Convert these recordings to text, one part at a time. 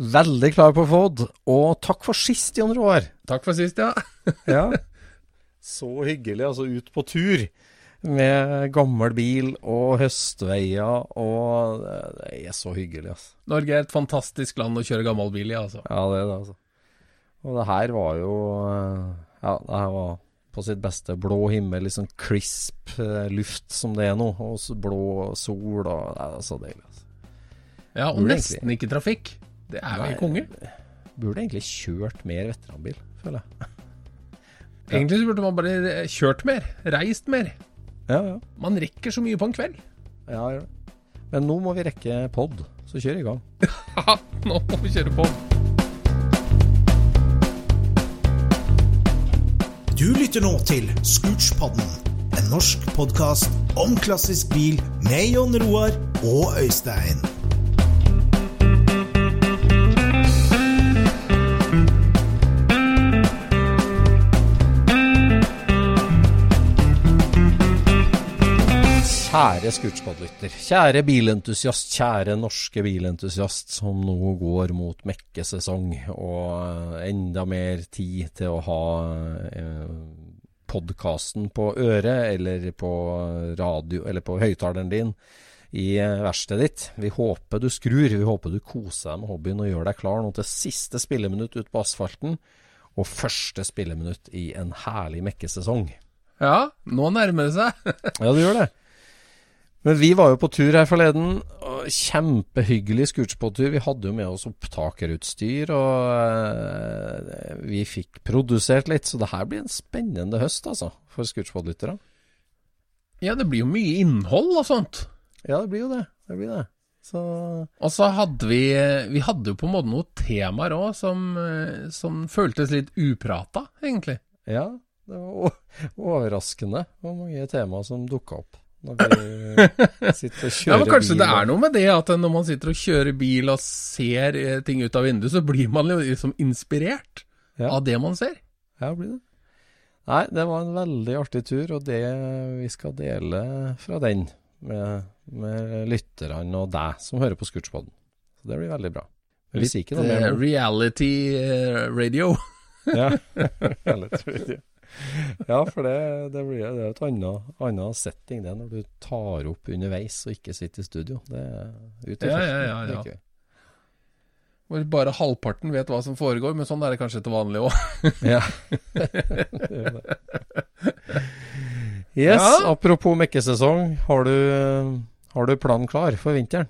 Veldig klar på FOD, og takk for sist, Jon Roar. Takk for sist, ja. Ja. Så hyggelig, altså ut på tur med gammel bil og høstveier, og det er så hyggelig, altså. Norge er et fantastisk land å kjøre gammel bil i, altså. Ja, det er det, altså. Og det her var jo eh, Ja, det her var på sitt beste. Blå himmel, liksom crisp eh, luft som det er nå, og så blå sol, og det er så deilig, altså. Ja, og nesten ikke trafikk. Det er jo konge. Burde egentlig kjørt mer veteranbil, føler jeg. Egentlig så burde man bare kjørt mer, reist mer. Ja, ja. Man rekker så mye på en kveld. Ja, ja. Men nå må vi rekke pod, så kjør i gang. Nå må vi kjøre pod. Du lytter nå til Scootspodden, en norsk podkast om klassisk bil med Jon Roar og Øystein. Kjære Scootspod-lytter, kjære bilentusiast, kjære norske bilentusiast som nå går mot mekkesesong og eh, enda mer tid til å ha eh, podkasten på øret eller på radio eller på høyttaleren din i eh, verkstedet ditt. Vi håper du skrur, vi håper du koser deg med hobbyen og gjør deg klar nå til siste spilleminutt ut på asfalten og første spilleminutt i en herlig mekkesesong. Ja, nå nærmer det seg. Ja, det gjør det. Men vi var jo på tur her forleden. og Kjempehyggelig scootspod-tur. Vi hadde jo med oss opptakerutstyr, og eh, vi fikk produsert litt. Så det her blir en spennende høst, altså, for scootspod-lyttere. Ja, det blir jo mye innhold og sånt. Ja, det blir jo det. Det blir det. Så Og så hadde vi Vi hadde jo på en måte noen temaer òg som, eh, som føltes litt uprata, egentlig. ja, det var overraskende hvor mange temaer som dukka opp når vi sitter og kjører Ja, men Kanskje bil. det er noe med det at når man sitter og kjører bil og ser eh, ting ut av vinduet, så blir man liksom inspirert Ja. av det man ser. Ja, blir det. Nei, det var en veldig artig tur, og det vi skal dele fra den med, med lytterne og deg som hører på Scootspoden. Så det blir veldig bra. Litt, eh, nå. reality eh, radio. Ja, Veldig trivelig. ja, for det, det blir det er et annet, annet setting det når du tar opp underveis og ikke sitter i studio. Det er ute i Ja, ja, ja, ja. Hvor bare halvparten vet hva som foregår, men sånn er det kanskje til vanlig òg. Ja. Yes, Ja. apropos mekkesesong. Har du, har du planen klar for vinteren?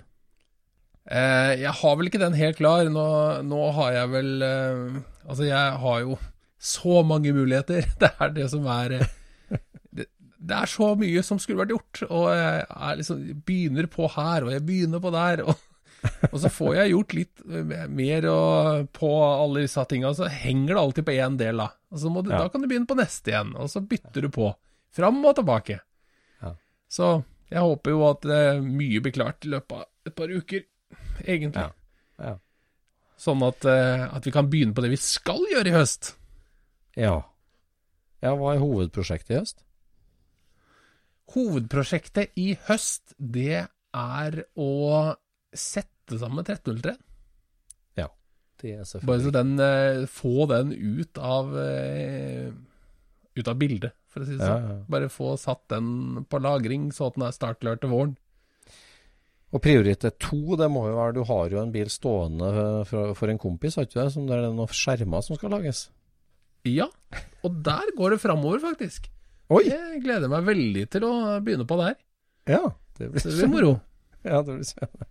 Eh, jeg har vel ikke den helt klar. Nå, nå har jeg vel eh, Altså, jeg har jo så mange muligheter. Det er det som er eh, det, det er så mye som skulle vært gjort, og jeg liksom, begynner på her, og jeg begynner på der. Og, og så får jeg gjort litt eh, mer og, på alle disse tinga, så henger det alltid på én del, da. Og så du, Ja. Da kan du begynne på neste igjen, og så bytter du på. Fram og tilbake. Ja. Så jeg håper jo at det er mye blir klart i løpet av et par uker, egentlig. Ja. Ja. Sånn at, eh, at vi kan begynne på det vi skal gjøre i høst. Ja. Ja, hva er hovedprosjektet i høst? Hovedprosjektet i høst, det er å sette sammen 1303. Ja, det er selvfølgelig Bare så den eh, Få den ut av eh, Ut av bildet, for å si det sånn. ja. Bare få satt den på lagring, så at den er startklar til våren. Og prioritet to, det må jo være Du har jo en bil stående eh, for, for en kompis, har ikke du det? Som det er noen skjermer som skal lages. Ja, og der går det framover, faktisk. Oi! Jeg gleder meg veldig til å begynne på der. Ja, det blir, Det blir moro. Ja, det blir spennende.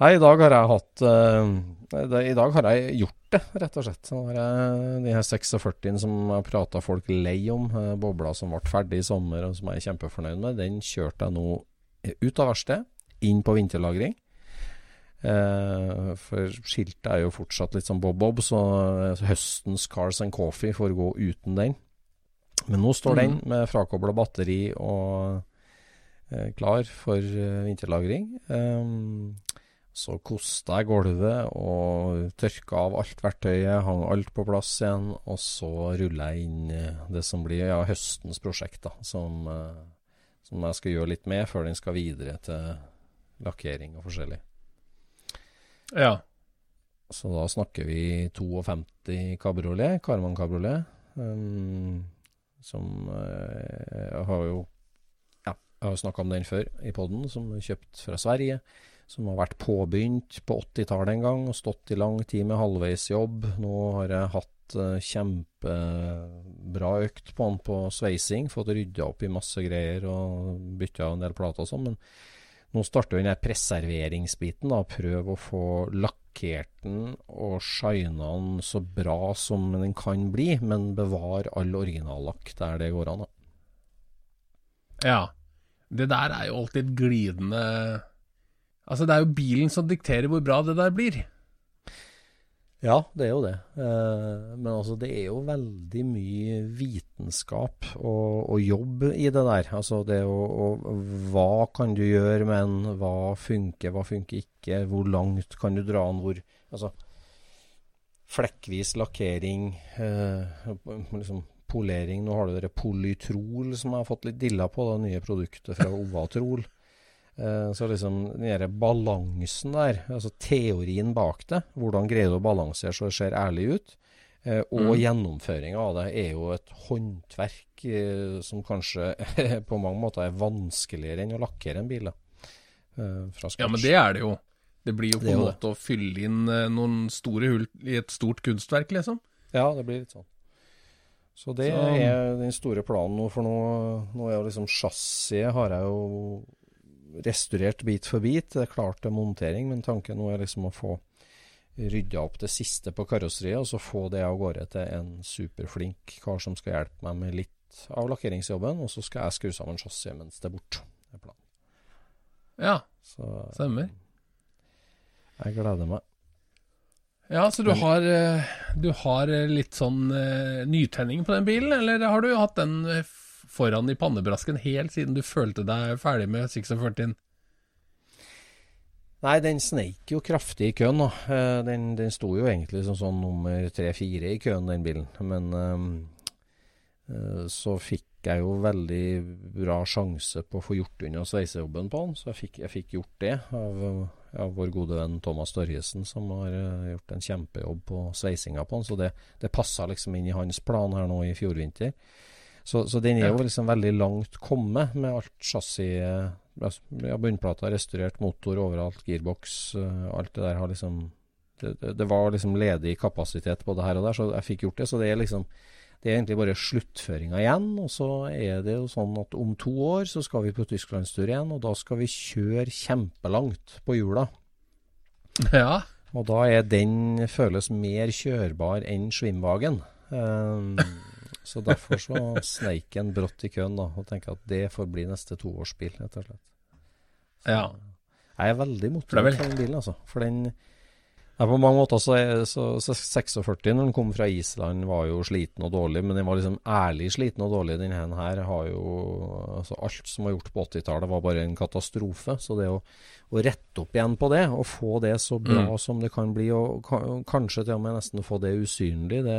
Nei, i dag har jeg hatt uh, det, I dag har jeg gjort det, rett og slett. Så har jeg de her 46 som jeg prata folk lei om, uh, bobla som ble ferdig i sommer, og som jeg er kjempefornøyd med, den kjørte jeg nå eh, ut av verkstedet, inn på vinterlagring. Eh, for skiltet er jo fortsatt litt sånn bob-bob, så eh, høstens Cars and Coffee får gå uten den. Men nå står den med frakobla batteri og eh, klar for eh, vinterlagring. Um, så kosta jeg gulvet og tørka av alt verktøyet, hang alt på plass igjen. Og så ruller jeg inn eh, det som blir ja, høstens prosjekt, da, som, eh, som jeg skal gjøre litt med før den skal videre til lakkering og forskjellig. Ja. Så da snakker vi 52 kabriolet, Karman kabriolet. Um, som eh, Jeg har jo Ja, jeg har snakka om den før i poden, som er kjøpt fra Sverige. Som har vært påbegynt på 80-tallet en gang og stått i lang tid med halvveisjobb. Nå har jeg hatt uh, kjempebra økt på den på sveising. Fått rydda opp i masse greier og bytta en del plater og sånn. Men nå starter jo den der preserveringsbiten. da, Prøv å få lakkert den og shina den så bra som den kan bli, men bevar all originallakk der det går an. da. ja. Det der er jo alltid glidende Altså, det er jo bilen som dikterer hvor bra det der blir. Ja, det er jo det. Eh, men altså, det er jo veldig mye vitenskap og, og jobb i det der. Altså det å, å Hva kan du gjøre med en? Hva funker, hva funker ikke? Hvor langt kan du dra den? Hvor Altså Flekkvis lakkering, eh, liksom polering. Nå har du det polytrol som jeg har fått litt dilla på, det nye produktet fra Ovatrol. Eh, Så liksom den der balansen der, altså teorien bak det, hvordan greier du å balansere så det ser ærlig ut, og og gjennomføringa av det er jo et håndverk eh, som kanskje på mange måter er vanskeligere enn å lakkere en bil. Eh, Ja, men det er det jo. Det blir jo på en måte måte å fylle inn eh, noen store hull i et stort kunstverk, liksom. Ja, det blir litt sånn. Så det Så- er den store planen nå, for nå, nå er jo liksom chassiset har jeg jo restaurert bit for bit. Det er klart det er montering, men tanken nå er liksom å få rydda opp det siste på karosseriet, og så få det av gårde til en superflink kar som skal hjelpe meg med litt av lakkeringsjobben, og så skal jeg skru sammen chassiset mens det er borte. Er planen. Ja, Så stemmer. jeg gleder meg. Ja, så du har, eh, du har eh, litt sånn eh, nytenning på den bilen, eller har du hatt den foran i pannebrasken helt siden du følte deg ferdig med 46? Nei, den sneik jo kraftig i køen, da. Eh, Den, den sto jo egentlig som sånn nummer tre-fire i køen, den bilen. Men eh, så fikk jeg jo veldig bra sjanse på å få gjort unna sveisejobben på han, så jeg fikk, jeg fikk gjort det av, av vår gode venn Thomas Størjesen, som har gjort en kjempejobb på sveisinga på han. Så det, det passa liksom inn i hans plan her nå i fjor vinter. Så, så den er jo liksom veldig langt kommet med alt chassis altså, ja, Bunnplata restaurert, motor overalt, gearbox, eh, alt det der har liksom det, det, det var liksom ledig kapasitet både her og der, så jeg fikk gjort det. Så det er liksom det er egentlig bare sluttføringa igjen. Og så er det jo sånn at om to år så skal vi på tysklandstur igjen, og da skal vi kjøre kjempelangt på hjula. Ja. Og da er den føles mer kjørbar enn Schwimwagen. Um, så derfor så sneik en brått i køen da, og tenker at det får bli neste toårsbil, rett og slett. ja. Jeg er veldig er motivert for den bilen, altså. For den ja, På mange måter så, er, så, så 46 når den kom fra Island var jo sliten og dårlig, men den var liksom ærlig sliten og dårlig. Denne her har jo altså Alt som var gjort på 80-tallet var bare en katastrofe. Så det å, å rette opp igjen på det, og få det så bra Mm. som det kan bli, og ka- kanskje til og med nesten få det usynlig, det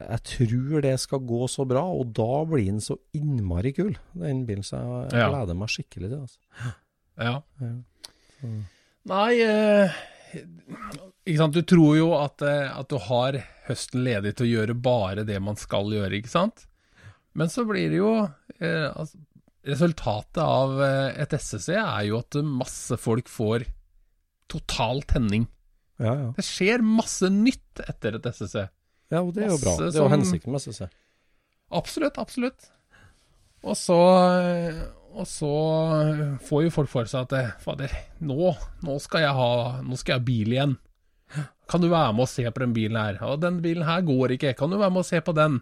Jeg tror det skal gå så bra, og da blir den så innmari kul, den bilen. Så jeg, jeg Ja. gleder meg skikkelig til det. Altså. Ja. Ja. Nei eh, Ikke sant. Du tror jo at, eh, at du har høsten ledig til å gjøre bare det man skal gjøre, ikke sant. Men så blir det jo eh, altså, Resultatet av eh, et SSC er jo at masse folk får total tenning. Ja, ja. Det skjer masse nytt etter et SSC. Ja, og det er jo bra. Det er jo hensikten med SSC. Absolutt, absolutt. Og så, og så får jo folk for seg at eh, fader, nå, nå, skal jeg ha, nå skal jeg ha bil igjen. Kan du være med og se på den bilen her? Og den bilen her går ikke, kan du være med og se på den?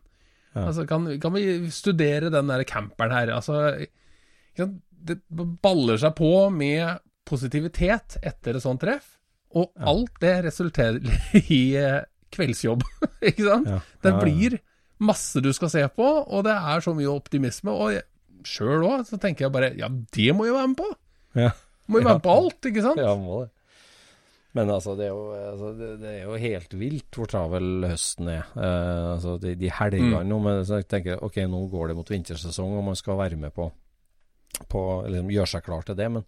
Ja. Altså, kan, kan vi studere den der camperen her? Altså, det baller seg på med positivitet etter et sånt treff, og alt det resulterer i eh, kveldsjobb, ikke sant? Ja. Det blir masse du skal se på, og det er så mye optimisme. Og sjøl òg, så tenker jeg bare ja, det må jo være med på! Ja. Må jo være med på alt, ikke sant? Ja, må det. Men altså, det er jo, altså, det, er jo helt vilt hvor travel høsten er. Uh, altså, de, de helgene nå, så jeg tenker ok, nå går det mot vintersesong, og man skal være med på, på liksom, gjøre seg klar til det. Men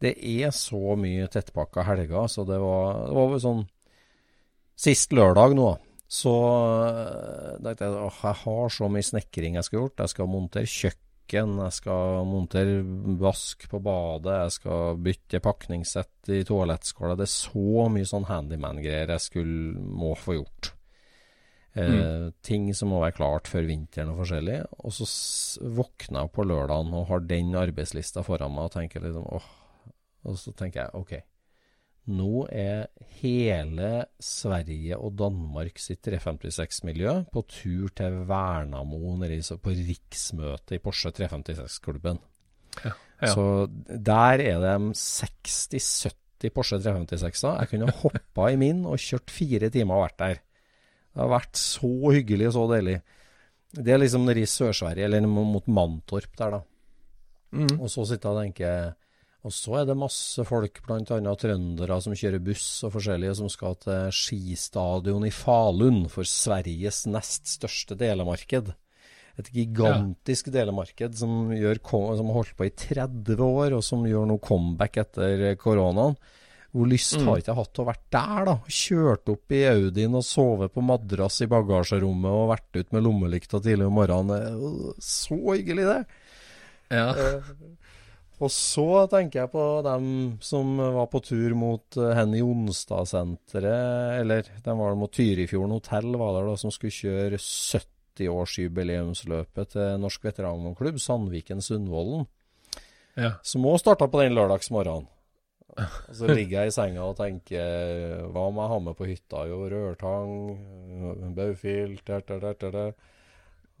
det er så mye tettpakka helger, så det var, det var sånn Sist lørdag nå, så eh, tenkte jeg åh, jeg har så mye snekring jeg skal gjort. Jeg skal montere kjøkken, jeg skal montere vask på badet, jeg skal bytte pakningssett i toalettskåla. Det er så mye sånn handyman-greier jeg skulle må få gjort. Eh, Ting som må være klart før vinteren og forskjellig. Og så våkner jeg på lørdagen og har den arbeidslista foran meg og tenker liksom åh. Og så tenker jeg ok, nå er hele Sverige og Danmark sitt 356-miljø på tur til Vernamo på riksmøte i Porsche 356-klubben. Ja. Så der er det 60-70 Porsche 356-er. Jeg kunne hoppa i min og kjørt fire timer og vært der. Det har vært så hyggelig og så deilig. Det er liksom nede i Sør-Sverige, eller mot Mantorp der, da. Mm. Og så sitter jeg og tenker Og så er det masse folk, bl.a. trøndere, som kjører buss og forskjellige, som skal til skistadion i Falun for Sveriges nest største delemarked. Et gigantisk delemarked som, gjør, som har holdt på i 30 år, og som gjør noe comeback etter koronaen. Hvor lyst har ikke hatt til å vært der, da? Kjørt opp i Audien og sove på madrass i bagasjerommet og vært ut med lommelykta tidlig om morgenen. Så hyggelig, det! Ja. Og så tenker jeg på dem som var på tur mot uh, Henny Jonstad-senteret, eller de var mot Tyrifjorden hotell, var det da, som skulle kjøre 70-årsjubileumsløpet til Norsk veteranklubb, Sandviken Sundvolden, ja. som òg starta på den lørdagsmorgenen. Og så ligger jeg i senga og tenker Hva må jeg ha med på hytta? Jo, rørtang, baufilt der, der, der, der,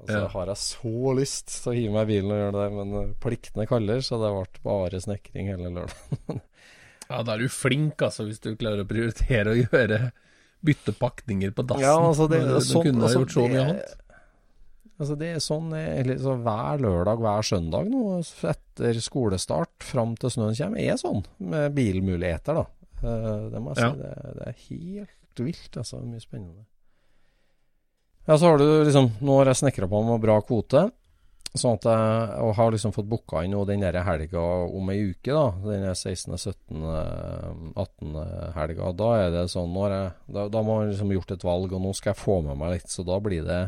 så Ja. har jeg så lyst til å hive meg i bilen og gjøre det, men øh, pliktene kaller, så det ble bare snekring hele lørdagen. ja, da er du flink, altså, hvis du klarer å prioritere å gjøre bytte pakninger på dassen. Ja, altså, det, Du- sånn, kunne ha altså, gjort så mye annet. Altså det er sånn eller, så hver lørdag, hver søndag nå, etter skolestart fram til snøen kommer, er sånn med bilmuligheter, da. Eh, Det må jeg Ja. si. Det, det er helt vilt, altså. Mye spennende. Ja, så har du liksom Nå har jeg snekra på med bra kvote. Sånn at jeg og har liksom fått booka inn nå den der helga om ei uke, da. Den er 16., 17., 18. helga. Da er det sånn når jeg, da, da må man liksom gjort et valg, og nå skal jeg få med meg litt. Så da blir det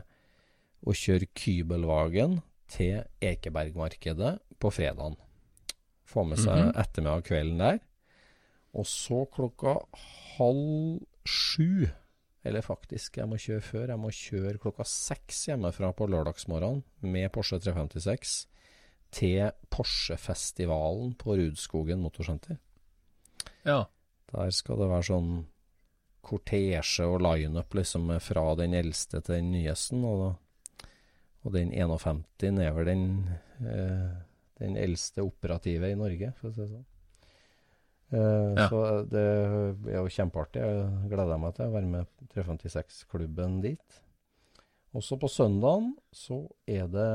å kjøre Kybelvagen til Ekebergmarkedet på fredagen. Få med seg Mhm. ettermiddag kvelden der. Og så klokka halv sju, eller faktisk, jeg må kjøre før, jeg må kjøre klokka seks hjemmefra på lørdagsmorgenen med Porsche 356 til Porsche-festivalen på Rudskogen motorsenter. Ja. Der skal det være sånn kortesje og lineup liksom fra den eldste til den nyeste. Og, og den 51 er vel den, eh, den eldste operative i Norge, for å si det sånn. Eh, Ja. Så det er jo kjempeartig. Jeg gleder meg til å være med 356-klubben dit. Også på søndagen så er det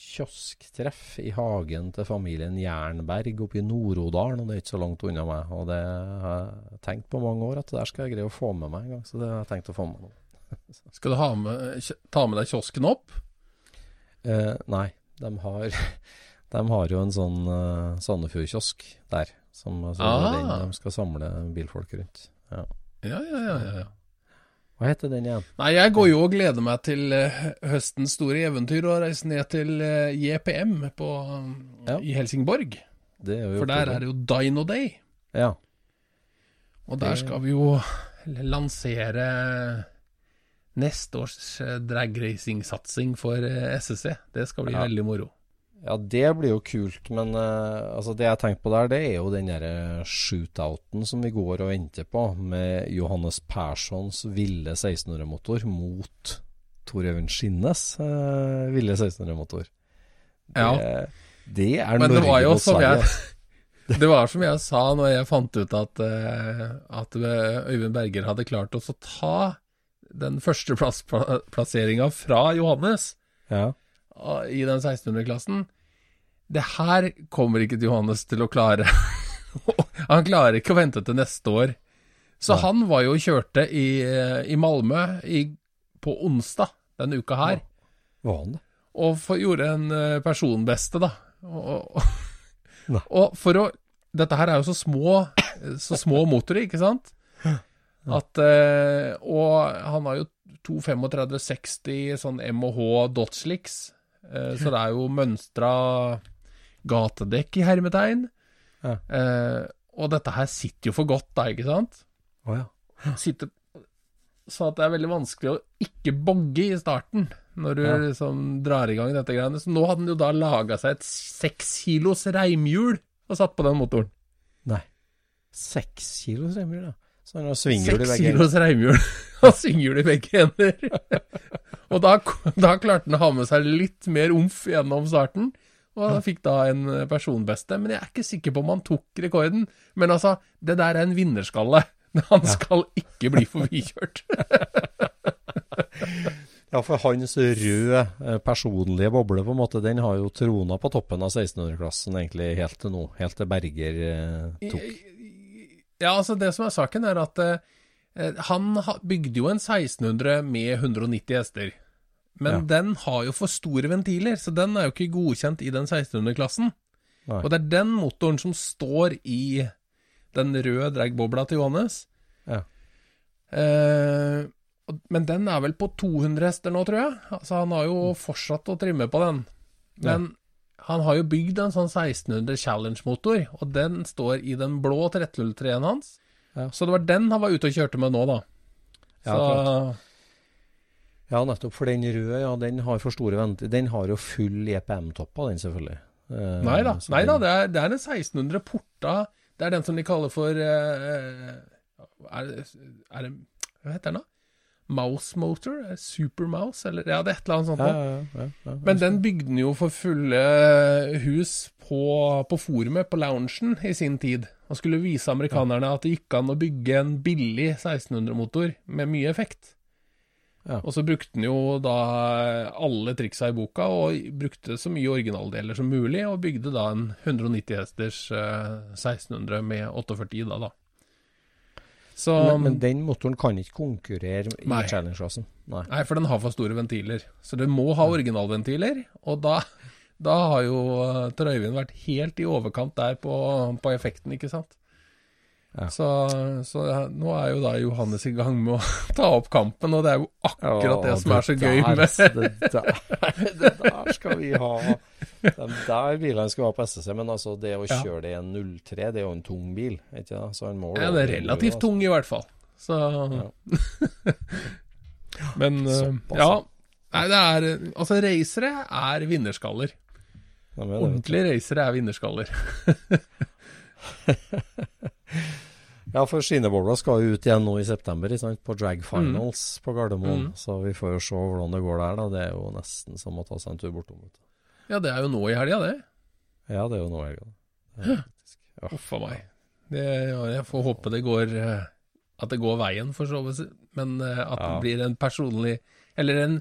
kiosktreff i hagen til familien Jernberg oppe i Nord-Odalen, og det er ikke så langt unna meg. Og det har jeg tenkt på mange år at det der skal jeg greie å få med meg en gang, så det har jeg tenkt å få med meg. Skal du ha med, ta med deg kiosken opp? Eh, nei, de har, de har jo en sånn uh, Sandefjord-kiosk der. Som altså, Ah. den de skal samle bilfolk rundt. Ja. Ja, ja, ja. ja, ja. Hva heter den igjen? Nei, jeg går jo og gleder meg til eh, høstens store eventyr og reise ned til eh, JPM på, um, Ja. i Helsingborg. For der er det jo Dino Day. Ja. Og der skal vi jo lansere neste års dragracing-satsing for SSC. Det skal bli Ja. veldig moro. Ja, det blir jo kult, men uh, altså det jeg tenkte på der, det er jo den derre shootouten som vi går og venter på, med Johannes Perssons ville 1600-motor mot Tor Øyvind Skinnes uh, ville 1600-motor. Det, Ja. det er Men det var jo mot Sverige. jeg. Det var som jeg sa når jeg fant ut at, uh, at Øyvind Berger hadde klart å ta den første plass, fra Johannes Ja. I den 1600-klassen. Det her kommer ikke Johannes til å klare. han klarer ikke å vente til neste år. Så Nei. han var jo og kjørte i, i Malmö i, på onsdag denne uka her, det? og for, gjorde en eh, personbeste, da. Og, og, og for å Dette her er jo så små, så små motorer, ikke sant? At eh, Og han har jo 235-60 sånn MH Dotslicks så det er jo mønstra gatedekk i hermetegn. Ja. Eh, og dette her sitter jo for godt, da, ikke sant? Oh, ja. sitter Så at det er veldig vanskelig å ikke bogge i starten, når du Ja. liksom drar i gang dette greiene. Så nå hadde den jo da laga seg et seks kilos reimhjul og satt på den motoren. Nei. Seks kilos reimhjul, da. Så han har svinghjul i Seks kilos reimhjul og svinghjul i begge hender. og da, da klarte han å ha med seg litt mer omf gjennom starten. Og han fikk da en personbeste, men jeg er ikke sikker på om han tok rekorden. Men altså, det der er en vinnerskalle. Han skal ikke bli forbikjørt. Ja, for hans røde eh, personlige boble, på en måte, den har jo trona på toppen av 1600-klassen egentlig helt til nå. Helt til Berger eh, tok. Ja, altså det som er saken er at eh, han bygde jo en 1600 med 190 hester. Men Ja. den har jo for store ventiler, så den er jo ikke godkjent i den 1600-klassen. Og det er den motoren som står i den røde dragbobla til Johannes. Ja. Eh, men den er vel på 200 hester nå, tror jeg. Altså Han har jo fortsatt å trimme på den. Men han har jo bygd en sånn 1600 Challenge-motor, og den står i den blå 303-en hans. Ja. Så det var den han var ute og kjørte med nå, da. Ja, Så Ja, nettopp. For den røde, ja, den har for store venter. Den har jo full EPM-topp av den, selvfølgelig. Eh, Nei da, nei da det, er, det er en 1600 porta Det er den som de kaller for eh, er, er det Hva heter den, da? Mouse motor? Eh, Super mouse? Eller ja, det er et eller annet sånt. Ja, ja, ja, Men den bygde den jo for fulle hus på, på forumet, på loungen, i sin tid. Og skulle vise amerikanerne at det gikk an å bygge en billig 1600-motor med mye effekt. Ja. Og så brukte den jo da alle triksa i boka, og brukte så mye originaldeler som mulig, og bygde da en 190 hesters eh, 1600 med 48 i da, da. Så men, men den motoren kan ikke konkurrere i. Challenge-klassen. Nei. Nei, for den har for store ventiler. Så du må ha originalventiler, og da, da har jo Trøyvind Tor Øyvind vært helt i overkant der på, på effekten, ikke sant? Ja. Så, så nå er jo da Johannes i gang med å ta opp kampen, og det er jo akkurat det som er så gøy der, med det, der, det der skal vi ha. De der bilene skal være på SSC, men altså det å Ja. kjøre det i en 03, det er jo en tung bil, ikke det? Så en mål, Ja, det er relativt altså. tung i hvert fall. Så Men uh, Såpass, ja. ja. Nei, det er Altså, racere er vinnerskaller. Ja, men Ordentlige racere er vinnerskaller. Ja, for skinnebobla skal jo ut igjen nå i september, ikke sant? på drag finals på Gardermoen. Mm. Så vi får jo se hvordan det går der. da. Det er jo nesten som å ta seg en tur bortom. vet. Ja, det er jo nå i helga, det. Ja, det er jo nå i helga. Ja. Uff a meg. Det, jeg får håpe det går eh, At det går veien, for så vidt. Men eh, at det blir en personlig Eller en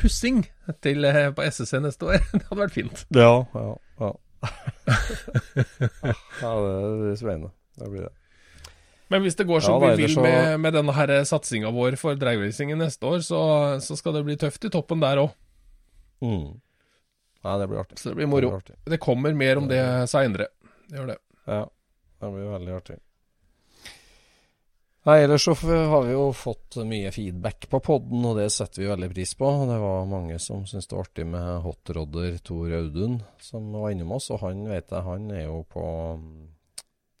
pussing til, eh, på SSC neste år. Det hadde vært fint. Ja, ja, ja. ja, det blir spennende. Det blir det. Men hvis det går som Ja, vi vil så- med, med denne her satsinga vår for dragracingen neste år, så, så skal det bli tøft i toppen der òg. Mm. Nei, det blir artig. Så det blir moro. artig. Det kommer mer om det seinere. Det gjør det. Ja, det blir veldig artig. Nei, ellers så har vi jo fått mye feedback på podden, og det setter vi veldig pris på. Det var mange som syntes det var artig med hotrodder Tor Audun, som var innom oss. Og han vet jeg, han er jo på,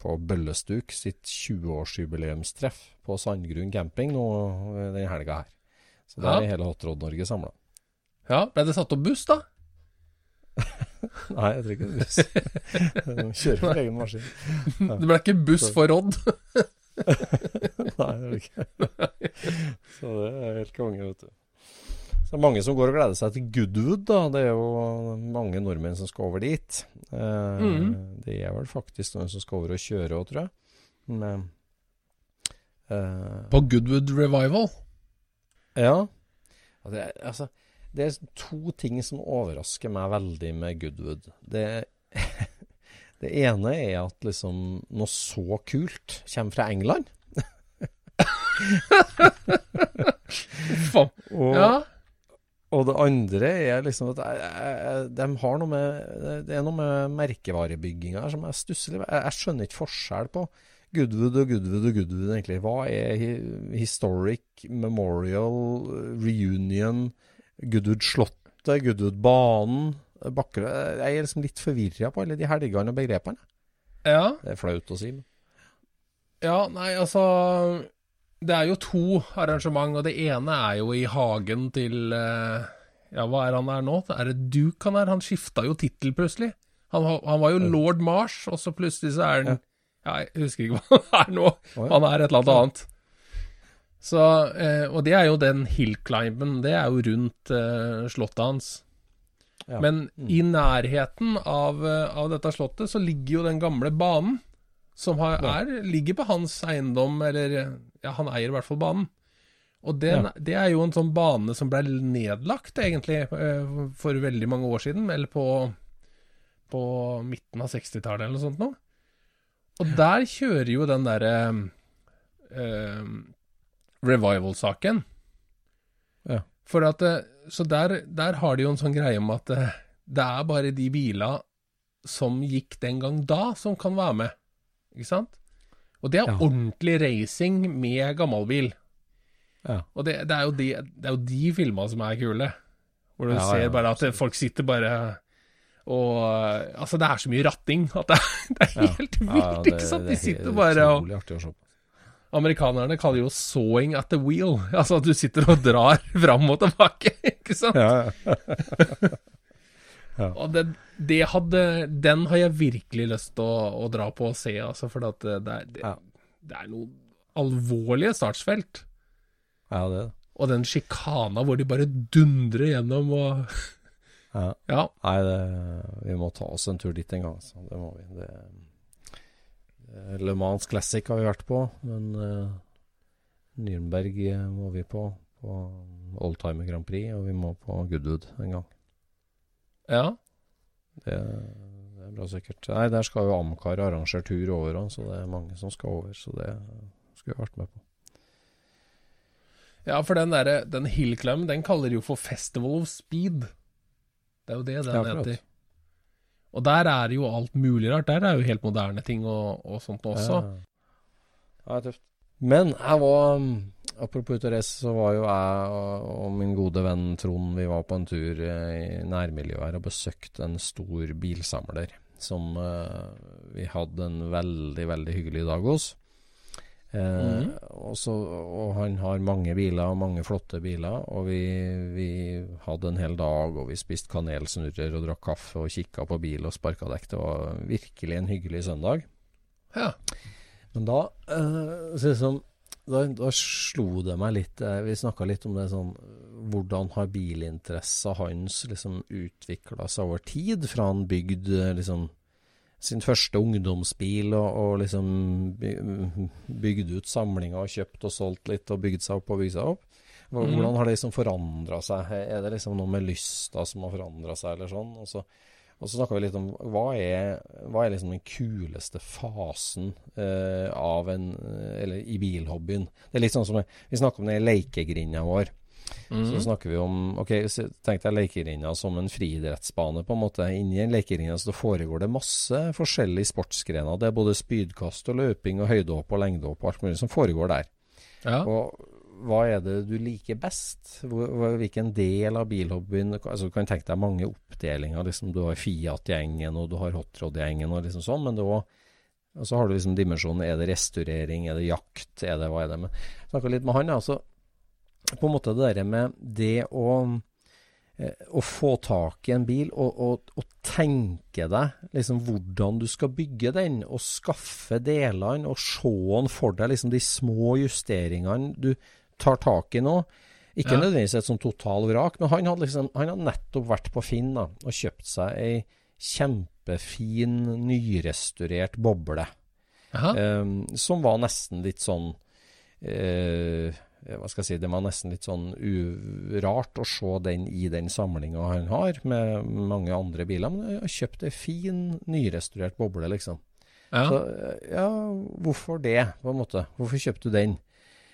på Bøllestuk sitt 20-årsjubileumstreff på Sandgrunn camping nå den helga her. Så der Ja. er hele Hotrod-Norge samla. Ja, Ble det satt opp buss, da? Nei, jeg trenger ikke buss. Kjører på egen maskin. Det ble ikke buss for Rodd? Nei, det ble ikke. Så det er helt konge, vet du. Så det er mange som går og gleder seg til Goodwood, da. Det er jo mange nordmenn som skal over dit. Eh, mm. Det er vel faktisk noen som skal over og kjøre òg, tror jeg. Men eh, På Goodwood Revival? Ja. Ja, Det altså, det er to ting som overrasker meg veldig med Goodwood. Det, det ene er at liksom noe så kult kommer fra England. Og, Ja. og det andre er liksom at jeg, jeg, de har noe med Det er noe med merkevarebygginga her som jeg stusser litt jeg, jeg skjønner ikke forskjell på Goodwood og Goodwood og Goodwood, egentlig. Hva er historic, memorial, reunion, Goodwood-slottet, Goodwood-banen, Bakkerud Jeg er liksom litt forvirra på alle de helgene og begrepene. ja. Det er flaut å si. men- Ja, nei, altså Det er jo to arrangement, og det ene er jo i hagen til eh, Ja, hva er han der nå? Er det Duke han er? Han skifta jo tittel plutselig. Han, han var jo lord Mars, og så plutselig så er han ja. Jeg husker ikke hva han er nå. Han er et eller annet annet. Så, eh, og det er jo den hillclimben. Det er jo rundt eh, slottet hans. Ja. Men i nærheten av, eh, av dette slottet så ligger jo den gamle banen, som har, er, ligger på hans eiendom, eller ja, han eier i hvert fall banen. Og den, Ja. det er jo en sånn bane som ble nedlagt, egentlig, for veldig mange år siden, eller på, på midten av 60-tallet eller noe sånt nå. Og der kjører jo den derre eh, revival-saken. Ja. For at eh, Så der, der har de jo en sånn greie om at eh, det er bare de bila som gikk den gang da, som kan være med. Ikke sant? Og det er Ja. ordentlig racing med gammelbil. Ja. Og det, det, er jo de, det er jo de filma som er kule. Hvor du Ja, ser bare at folk sitter bare og Altså, det er så mye ratting at det, er- det er helt vilt, ikke sant? De sitter bare og Amerikanerne kaller jo 'sawing at the wheel'. Altså at du sitter og drar fram og tilbake, ikke sant? Ja, ja. Og det, det hadde Den har jeg virkelig lyst til å, å dra på og se, altså, for det, det, er- det, Ja. det er noe alvorlige startsfelt. ja, det er det. Og den sjikana hvor de bare dundrer gjennom og Ja. Ja. Nei, det, vi må ta oss en tur dit en gang. Så det må vi. Det, Le Mans Classic har vi vært på, men uh, Nürnberg eh, må vi på. På Oldtimer Grand Prix, og vi må på Goodwood en gang. ja. Det, det er bra sikkert. Nei, der skal jo Amcar arrangere tur over òg, så det er mange som skal over. Så det skulle vi vært med på. Ja, for den derre Den hillclimb, den kaller de jo for Festival of Speed. Det er jo det den Ja, heter. Og der er jo alt mulig rart. Der er jo helt moderne ting og, og sånt også. Ja, ja tøft. Men jeg var um, Apropos ut å reise, så var jo jeg og, og min gode venn Trond Vi var på en tur eh, i nærmiljøet her og besøkte en stor bilsamler som eh, vi hadde en veldig, veldig hyggelig dag hos. Eh, Mhm. og, så, og han har mange biler, og mange flotte biler. Og vi, vi hadde en hel dag, og vi spiste kanelsnurrer og drakk kaffe og kikka på bil og sparka dekk. Det var virkelig en hyggelig søndag. Ja. Men da, eh, så liksom, da, da slo det meg litt eh, Vi snakka litt om det sånn Hvordan har bilinteressa hans liksom utvikla seg over tid? Fra han bygde eh, liksom sin første ungdomsbil og, og liksom by- bygde ut samlinga og kjøpt og solgt litt og bygd seg opp og bygd seg opp. Hvordan har det liksom forandra seg? Er det liksom noe med lysta som har forandra seg, eller sånn? Og så Og så snakker vi litt om hva er, hva er liksom den kuleste fasen eh, av en, eller i bilhobbyen. Det er litt sånn som vi snakker om den lekegrinda vår. Mm. Så snakker vi om ok, tenk deg lekerinna som en friidrettsbane. på en måte. Inni en lekegrinda så foregår det masse forskjellige sportsgrener. Det er både spydkast og løping og høydehopp og lengdehopp og alt mulig som foregår der. Ja. Og hva er det du liker best? Hvilken del av bilhobbyen altså Du kan tenke deg mange oppdelinger. liksom Du har Fiat-gjengen, og du har Hotrod-gjengen, og liksom sånn. Men det også, og så har du liksom dimensjonen. Er det restaurering? Er det jakt? Er det, hva er det? Men snakka litt med han. altså På en måte det der med det å eh, å få tak i en bil og, og, og, tenke deg liksom hvordan du skal bygge den, og skaffe delene og se den for deg, liksom de små justeringene du tar tak i nå. Ikke ja. nødvendigvis et sånn total vrak, men han hadde, liksom, han hadde nettopp vært på Finn da, og kjøpt seg ei kjempefin, nyrestaurert boble. Um, som var nesten litt sånn uh, Hva skal jeg si Det var nesten litt sånn urart å se den i den samlinga han har, med mange andre biler. Men jeg kjøpte ei fin, nyrestaurert boble, liksom. Ja. Så ja, hvorfor det, på en måte? Hvorfor kjøpte du den?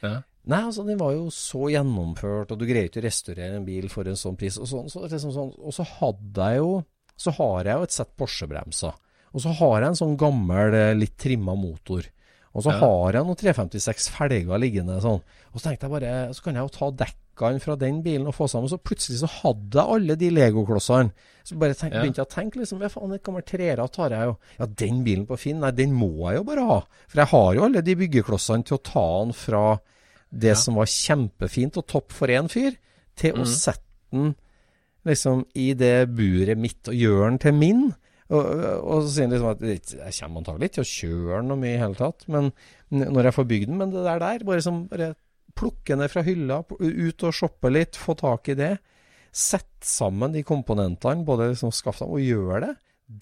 Ja. Nei, altså den var jo så gjennomført, og du greier ikke å restaurere en bil for en sånn pris. Og, sånn, så, liksom sånn, og så hadde jeg jo Så har jeg jo et sett Porsche-bremser. Og så har jeg en sånn gammel, eh, litt trimma motor. Og så ja. har jeg noen 356 felger liggende sånn. Og så tenkte jeg bare Så kan jeg jo ta dekkene fra den bilen og få sammen. Så plutselig så hadde jeg alle de legoklossene. Så bare tenk, ja. begynte jeg å tenke liksom Ja, faen, det kommer treere tar jeg jo. Ja, den bilen på Finn, nei, den må jeg jo bare ha. For jeg har jo alle de byggeklossene til å ta den fra det ja. som var kjempefint og topp for én fyr, til mm. å sette den liksom i det buret mitt og gjøre den til min. Og, og, så sier han liksom at jeg kommer antagelig ikke til å kjøre noe mye i hele tatt, men når jeg får bygd den. Men det der der, bare, som, bare plukke ned fra hylla, ut og shoppe litt, få tak i det. Sette sammen de komponentene, både liksom skaffe dem og gjøre det.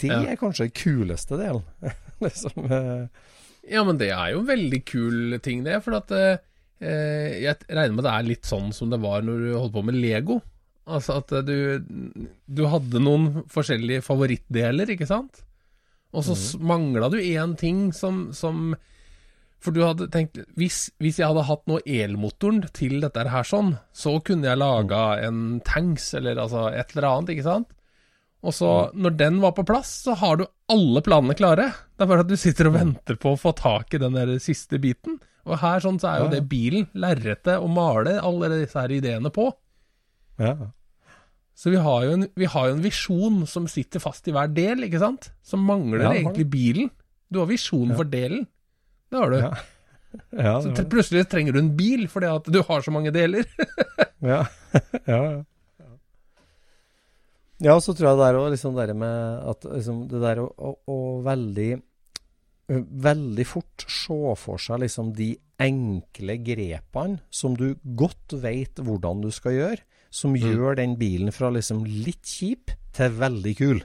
Det ja. er kanskje den kuleste delen. liksom, eh. Ja, men det er jo en veldig kul ting, det. For at eh, Eh, jeg regner med det er litt sånn som det var når du holdt på med Lego. Altså at du, du hadde noen forskjellige favorittdeler, ikke sant? Og så mm. mangla du én ting som, som, For du hadde tenkt hvis, hvis, jeg hadde hatt noe elmotoren til dette her sånn, så kunne jeg laga mm. en tanks, eller altså et eller annet, ikke sant? Og så, mm. når den var på plass, så har du alle planene klare. Det er bare at du sitter og venter på å få tak i den der siste biten. Og her sånn så er jo det bilen, lerretet, å male alle disse her ideene på. Ja. Så vi har, jo en, vi har jo en visjon som sitter fast i hver del, ikke sant? Som mangler ja, egentlig bilen. Du har visjonen for delen. Det har du. Ja. så plutselig trenger du en bil fordi at du har så mange deler. ja. ja. Ja, så tror jeg det er òg liksom det med at liksom, det der å, å, å veldig veldig fort se for seg liksom de enkle grepene som du godt vet hvordan du skal gjøre, som mm. gjør den bilen fra liksom litt kjip til veldig kul.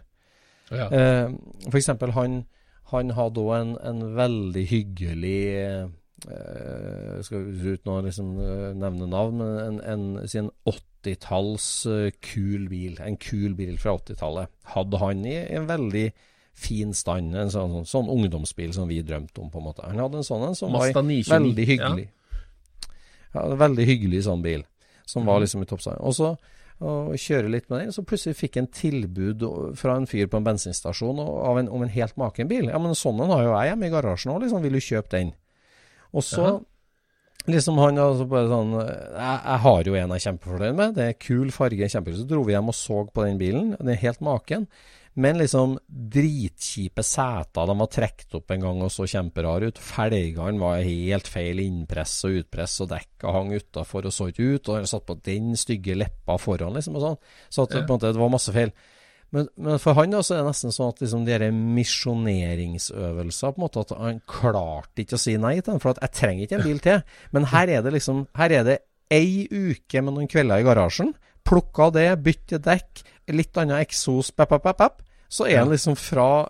Ja. Eh, for eksempel, han, han hadde òg en, en, veldig hyggelig eh, Skal uten å liksom eh, nevne navn, men en, en, en 80-talls uh, kul bil. En kul bil fra 80-tallet. Hadde han i en veldig fin stand. En sånn, sånn, sånn, ungdomsbil som vi drømte om, på en måte. Han hadde en sånn en som var veldig hyggelig. Ja. ja. veldig hyggelig sånn bil, som var mhm. liksom i toppsida. Og så og kjøre litt med den, så plutselig fikk jeg en tilbud fra en fyr på en bensinstasjon en, om en helt maken bil. Ja, men sånn en har jo jeg hjemme i garasjen òg, liksom. Vil du kjøpe den? Og så Aha. Liksom han altså bare sånn jeg, jeg, har jo en jeg er kjempefornøyd med. Det er kul farge. kjempekul. Så dro vi hjem og så på den bilen. Den er helt maken. Men liksom dritkjipe seter. De var trukket opp en gang og så kjemperare ut. Felgene var helt feil innpress og utpress, og dekka hang utafor og så ikke ut. Og jeg satt på den stygge leppa foran, liksom, og sånn. Så at, ja. på en måte, det var masse feil. Men, men for han da, så er det nesten sånn at liksom, de misjoneringsøvelser på en måte, At han klarte ikke å si nei til den. For at jeg trenger ikke en bil til. Men her er det liksom Her er det ei uke med noen kvelder i garasjen. Plukka det, bytte dekk, litt annen eksos, pep, pep, pep, pep så er han liksom fra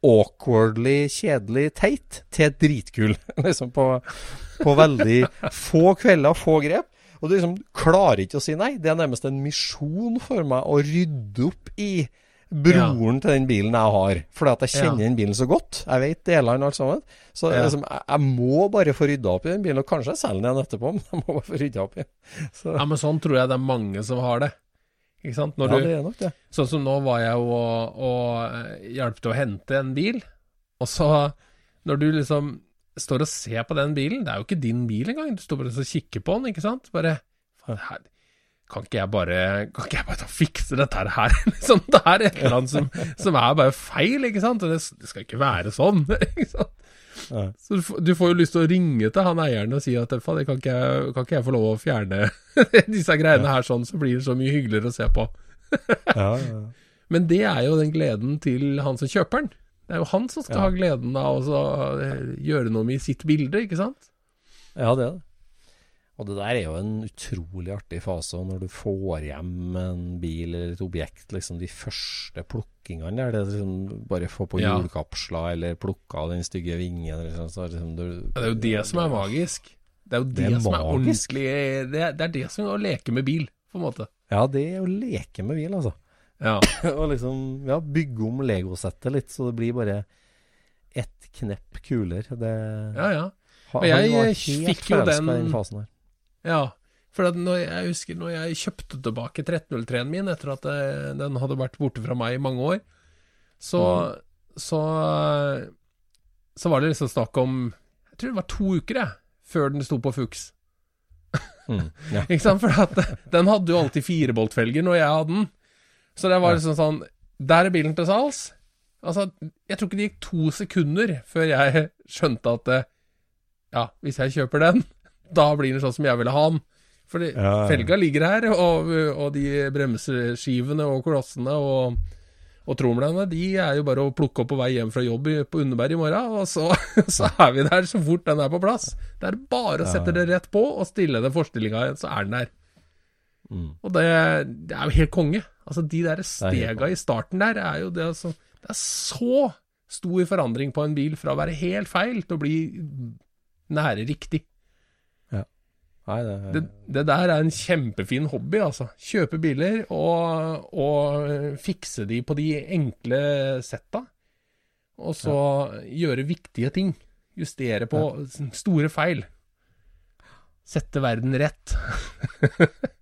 awkwardly kjedelig teit til dritkul. liksom på, på, veldig få kvelder, få grep. Og du liksom klarer ikke å si nei. Det er nærmest en misjon for meg å rydde opp i broren til den bilen jeg har. Fordi at jeg kjenner Ja. den bilen så godt. Jeg vet delene alt sammen. Så Ja. liksom, jeg, jeg må bare få rydda opp i den bilen. Og kanskje jeg selger den igjen etterpå, men jeg må bare få rydda opp i. Så, Ja, men sånn tror jeg det er mange som har det. Ikke sant? Når ja, det er nok det. Sånn som nå var jeg jo og, og hjalp til å hente en bil, og så når du liksom står og ser på den bilen, det er jo ikke din bil engang, du står bare og kikker på den, ikke sant? Bare faen, her, kan ikke jeg bare Kan ikke jeg bare fikse dette her? liksom, det er et eller annet som, som er bare feil, ikke sant? Og det, skal ikke være sånn, ikke sant? Ja. Så du, får- jo lyst til å ringe til han eieren og si at faen, det kan ikke, jeg, kan ikke jeg få lov å fjerne disse greiene her sånn, så blir det så mye hyggeligere å se på. Ja, ja. Men det er jo den gleden til han som kjøper den. Det er jo han som skal Ja. ha gleden av å eh, gjøre noe med sitt bilde, ikke sant? Ja, det er det. Og det der er jo en utrolig artig fase når du får hjem en bil eller et objekt. liksom De første plukkingene der, det er liksom bare få på Ja. hjulkapsler eller plukke av den stygge vingen. Eller så liksom du, Ja, det er jo det som er magisk. Det er jo det, Det er som er ordentlig det er, det er det som er å leke med bil, på en måte. Ja, det er å leke med bil, altså. Ja. og liksom ja, bygge om legosettet litt, så det blir bare ett knepp kuler. Det, Ja, ja. Men jeg fikk jo den- den fasen her. Ja, for jeg husker når jeg kjøpte tilbake 1303-en min etter at eh, den hadde vært borte fra meg i mange år, så, så, så var det liksom snakk om Jeg tror det var to uker, jeg, før den sto på Fuchs. Mm, ja. Ikke sant? For at den hadde jo alltid fireboltfelger når jeg hadde den. Så det var liksom sånn Der er bilen til salgs. Altså, jeg tror ikke det gikk to sekunder før jeg skjønte at eh, Ja, hvis jeg kjøper den, da blir den sånn som jeg ville ha den. Fordi Ja, ja. felga ligger her, og, og de bremseskivene og kolossene og, og tromlene, de er jo bare å plukke opp på vei hjem fra jobb på Underberg i morgen, og så, så er vi der så fort den er på plass. Det er bare å sette det rett på og stille den forstillinga igjen, så er den der. Mm. Og det, det er jo helt konge. Altså, de der stega i starten der er jo det altså Det er så stor forandring på en bil fra å være helt feil til å bli nære riktig. Nei, det, Det, det der er en kjempefin hobby, altså. Kjøpe biler og, og fikse de på de enkle setta. Og så gjøre viktige ting. Justere på store feil. Sette verden rett.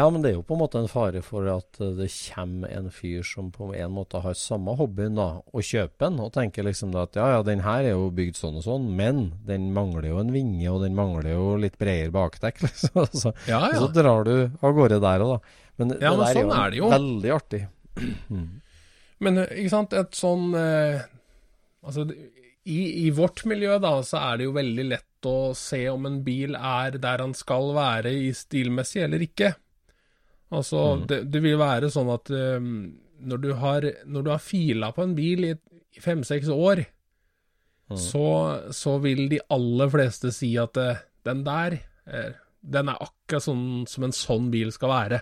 Ja, men det er jo på en måte en fare for at eh, det kommer en fyr som på en måte har samme hobbyen, da, og kjøper den, og tenker liksom da at ja, ja, den her er jo bygd sånn og sånn, men den mangler jo en vinge, og den mangler jo litt bredere bakdekk, liksom. Så, Ja, ja. så drar du av gårde der òg, da. Men Ja, men det der sånn er er det jo jo. veldig artig. Men eh, ikke sant, et sånn eh, Altså, i, i vårt miljø da, så er det jo veldig lett å se om en bil er der han skal være i stilmessig eller ikke. Altså, det, det vil være sånn at um, når, du har, når du har fila på en bil i fem-seks år, så, så vil de aller fleste si at eh, den der, den er akkurat sånn som en sånn bil skal være.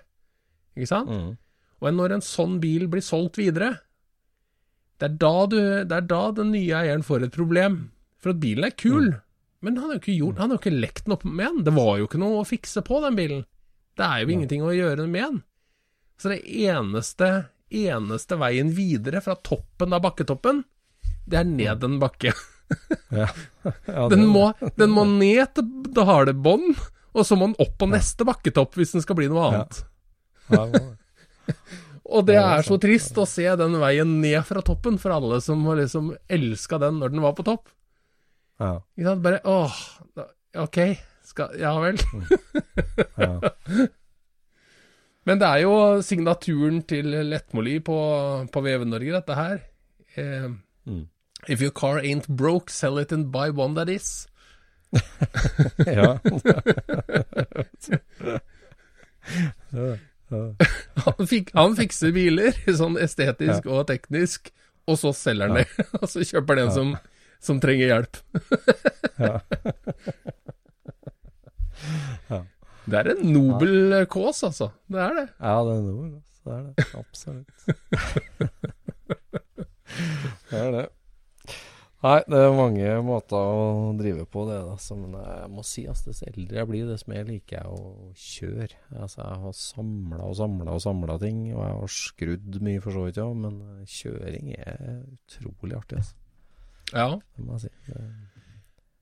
Ikke sant? Mm. Og når en sånn bil blir solgt videre, det er da, du, det er da den nye eieren får et problem. For at bilen er kul, men han har jo ikke gjort, han har ikke lekt noe med den. Det var jo ikke noe å fikse på den bilen. Det er jo ingenting å gjøre med den. Så det eneste, eneste veien videre fra toppen av bakketoppen, det er ned en bakke. Ja. ja, Den må, den må ned til det harde bånd, og så må den opp på neste bakketopp hvis den skal bli noe annet. ja, Og det er så trist å se den veien ned fra toppen for alle som har liksom elska den når den var på topp. ja, Ikke sant? Bare åh, ok, skal, ja vel. ja. Men det er jo signaturen til Lettmoli på, på VV-Norge, dette her. Eh, Mm. If your car ain't broke, sell it and buy one that is. ja. Han, fik, han fikser biler, sånn estetisk og teknisk, og så selger han det. Og så kjøper den som, som trenger hjelp. Ja. Ja. Det er en nobel kås, altså. Det er det. Ja, det er nobel. Det er det. Absolutt. det er det. Nei, det er mange måter å drive på det. Da. Så, men jeg må si at dess eldre jeg blir, dess mer liker jeg å kjøre. Altså, jeg har samla og samla og samla ting, og jeg har skrudd mye for så vidt òg, men kjøring er utrolig artig. Altså. Ja. Det må jeg si. Det,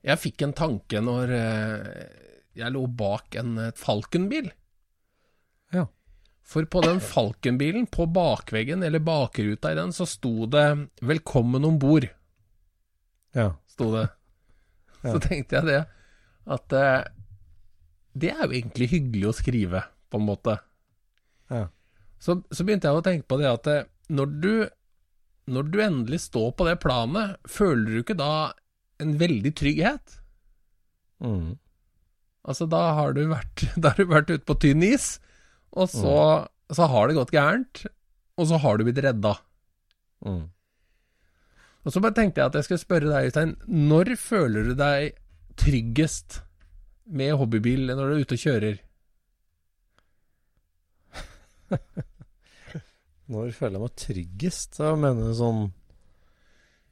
Jeg fikk en tanke når eh, jeg lå bak en eh, Falcon-bil. Ja. For på den Falcon-bilen, på bakveggen eller bakruta i den, så sto det 'Velkommen om bord'. ja. Sto det. Ja. Så tenkte jeg det, at eh, det er jo egentlig hyggelig å skrive, på en måte. Ja. Så, så begynte jeg å tenke på det at eh, når du, når du endelig står på det planet, føler du ikke da en veldig trygghet? Mm. Altså, da har du vært, har du vært ute på tynn is, og så, så har det gått gærent, og så har du blitt redda. Mm. Og så bare tenkte jeg at jeg skulle spørre deg, Øystein, når føler du deg tryggest med hobbybil når du er ute og kjører? Når føler jeg meg tryggest? Da mener sånn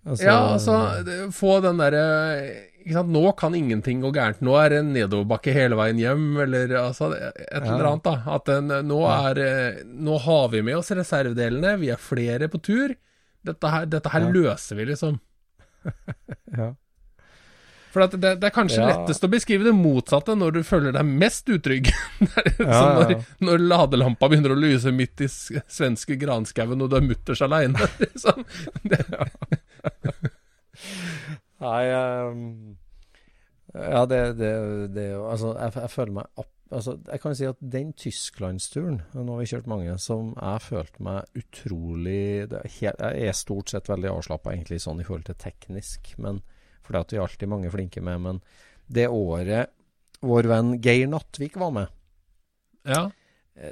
altså, ja, altså, få den derre Nå kan ingenting gå gærent. Nå er det nedoverbakke hele veien hjem, eller altså et eller annet, da. At den, nå, er, eh, nå har vi med oss reservedelene, vi er flere på tur. Dette her, dette her løser vi, liksom. ja. For det, det er kanskje Ja. lettest å beskrive det motsatte når du føler deg mest utrygg. Ja, ja, når, når ladelampa begynner å lyse midt i svenske granskauen og du er mutters aleine. Liksom. Det- Nei um, Ja, det, er jo Altså, jeg, jeg føler meg opp, altså, Jeg kan si at den Tysklandsturen, nå har vi kjørt mange, som jeg følte meg utrolig er helt, Jeg er stort sett veldig avslappa egentlig sånn i forhold til teknisk, men fordi at vi er alltid mange flinke med. Men det året vår venn Geir Nattvik var med Ja.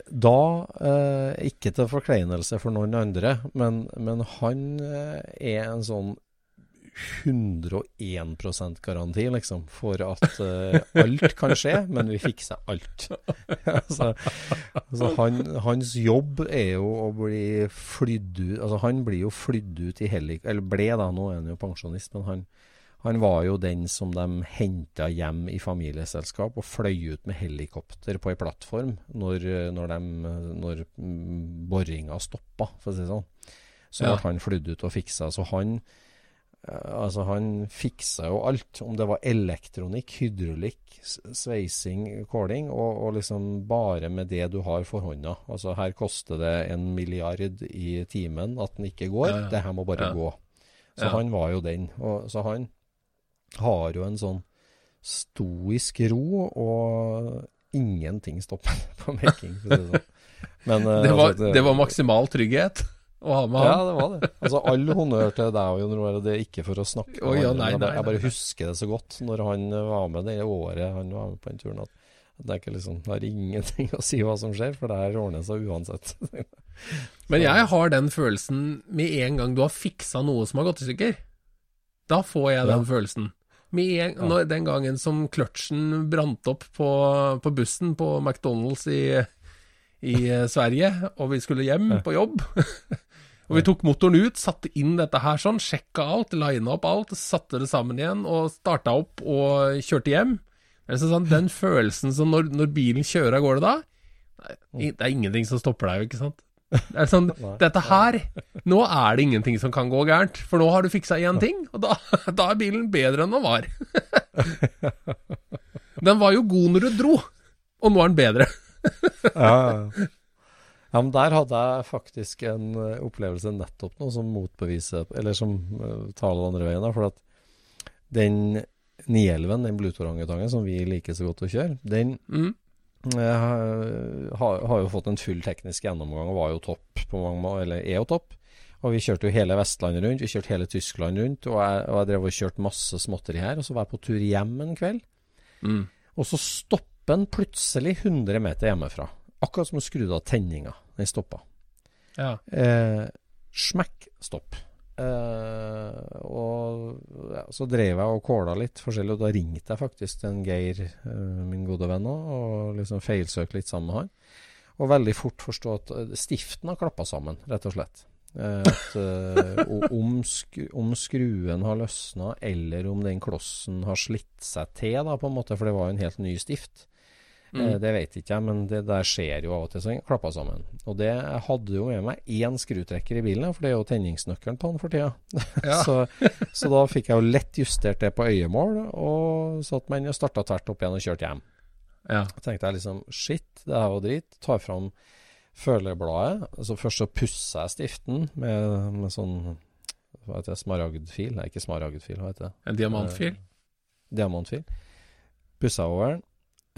Da, eh, ikke til forkleinelse for noen andre, men, men han eh, er en sånn 101% garanti, liksom, for at eh, alt kan skje, men vi fikser alt. altså, altså han, hans jobb er jo å bli flydd ut Altså, han blir jo flydd ut i helik... Eller ble, da, nå er han jo pensjonist, men han, han var jo den som de henta hjem i familieselskap og fløy ut med helikopter på ei plattform når, når, de, når boringa stoppa, for å si det sånn. Så Ja. han flydde ut og fiksa. Så han eh, Altså, han fiksa jo alt. Om det var elektronikk, hydraulikk, sveising, kåling, og, og liksom bare med det du har for hånda. Altså, her koster det en milliard i timen at den ikke går. Ja, ja. Det her må bare gå. Så han var jo den. Og, så han har jo en sånn stoisk ro, og ingenting stopper på making, for å si det sånn. Men, eh, Det var, altså, det var maksimal trygghet ja, det var det. Altså, All honnør til deg og Jon Roar. Det er ikke for å snakke oh, ja, nei, nei, jeg bare husker det så godt når han var med det året han var med på den turen. At, det er ikke liksom, det har ingenting å si hva som skjer, for det her ordner seg uansett. Men jeg har den følelsen med en gang du har fiksa noe som har gått i stykker. Da får jeg den Ja. følelsen. Med en, Ja. når, den gangen som kløtsjen brant opp på, på bussen på McDonald's i, i eh, Sverige, og vi skulle hjem på jobb. og vi tok motoren ut, satte inn dette her sånn, sjekka alt, lina opp alt, satte det sammen igjen og starta opp og kjørte hjem. Det sånn, den følelsen som når, når bilen kjører av gårde da, det er ingenting som stopper deg, ikke sant? Det er sånn, dette her, nå er det ingenting som kan gå gærent, for nå har du fiksa én ting, og da, da er bilen bedre enn den var. Den var jo god når du dro, og nå er den bedre. ja, ja. ja, men der hadde jeg faktisk en eh, opplevelse nettopp nå som motbeviser Eller som uh, taler andre veien. da, For at den 911, den Bluetooth-orangutangen som vi liker så godt å kjøre, den Mm. Eh, har, har jo fått en full teknisk gjennomgang og var jo topp på mange måter, eller er jo topp. Og vi kjørte jo hele Vestlandet rundt, vi kjørte hele Tyskland rundt, og jeg, og jeg drev og kjørte masse småtteri her. Og så var jeg på tur hjem en kveld, Mm. og så stopper den plutselig 100 meter hjemmefra. Akkurat som å skru av tenninga. Den stoppa. Ja. Eh, smekk, stopp. Eh, og ja, så drev jeg og kåla litt forskjellig, og da ringte jeg faktisk til en Geir, eh, min gode venn òg, og liksom feilsøkte litt sammen med han. Og veldig fort forstå at eh, stiften har klappa sammen, rett og slett. Eh, at om, om skruen har løsna, eller om den klossen har slitt seg til, da, på en måte, for det var jo en helt ny stift. Eh, det vet ikke jeg, men det der skjer jo av og til, så den klappa sammen. Og det hadde jo med meg én skrutrekker i bilen, for det er jo tenningsnøkkelen på den for tida. så, så da fikk jeg jo lett justert det på øyemål, og så at man starta tvert opp igjen og kjørte hjem. Ja. Tenkte jeg liksom shit, det her var drit. Tar fram følerbladet. Altså først så pusser jeg stiften med, med sånn hva heter det, smaragdfil? Nei, ikke smaragdfil, hva heter det? En diamantfil. Diamantfil. Pussa over den.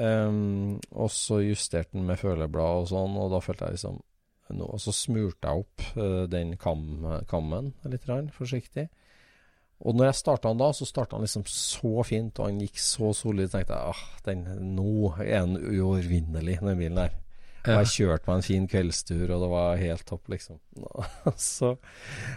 Ehm, og så justerte den med føleblad og sånn, og da følte jeg liksom no, Og så smurte jeg opp uh, den kam, kammen litt rann, forsiktig. Og når jeg starta den da, så starta han liksom så fint, og han gikk så solid. Tenkte jeg ah, nå er den uovervinnelig, den bilen der. Og jeg kjørte meg en fin kveldstur, og det var helt topp, liksom. Så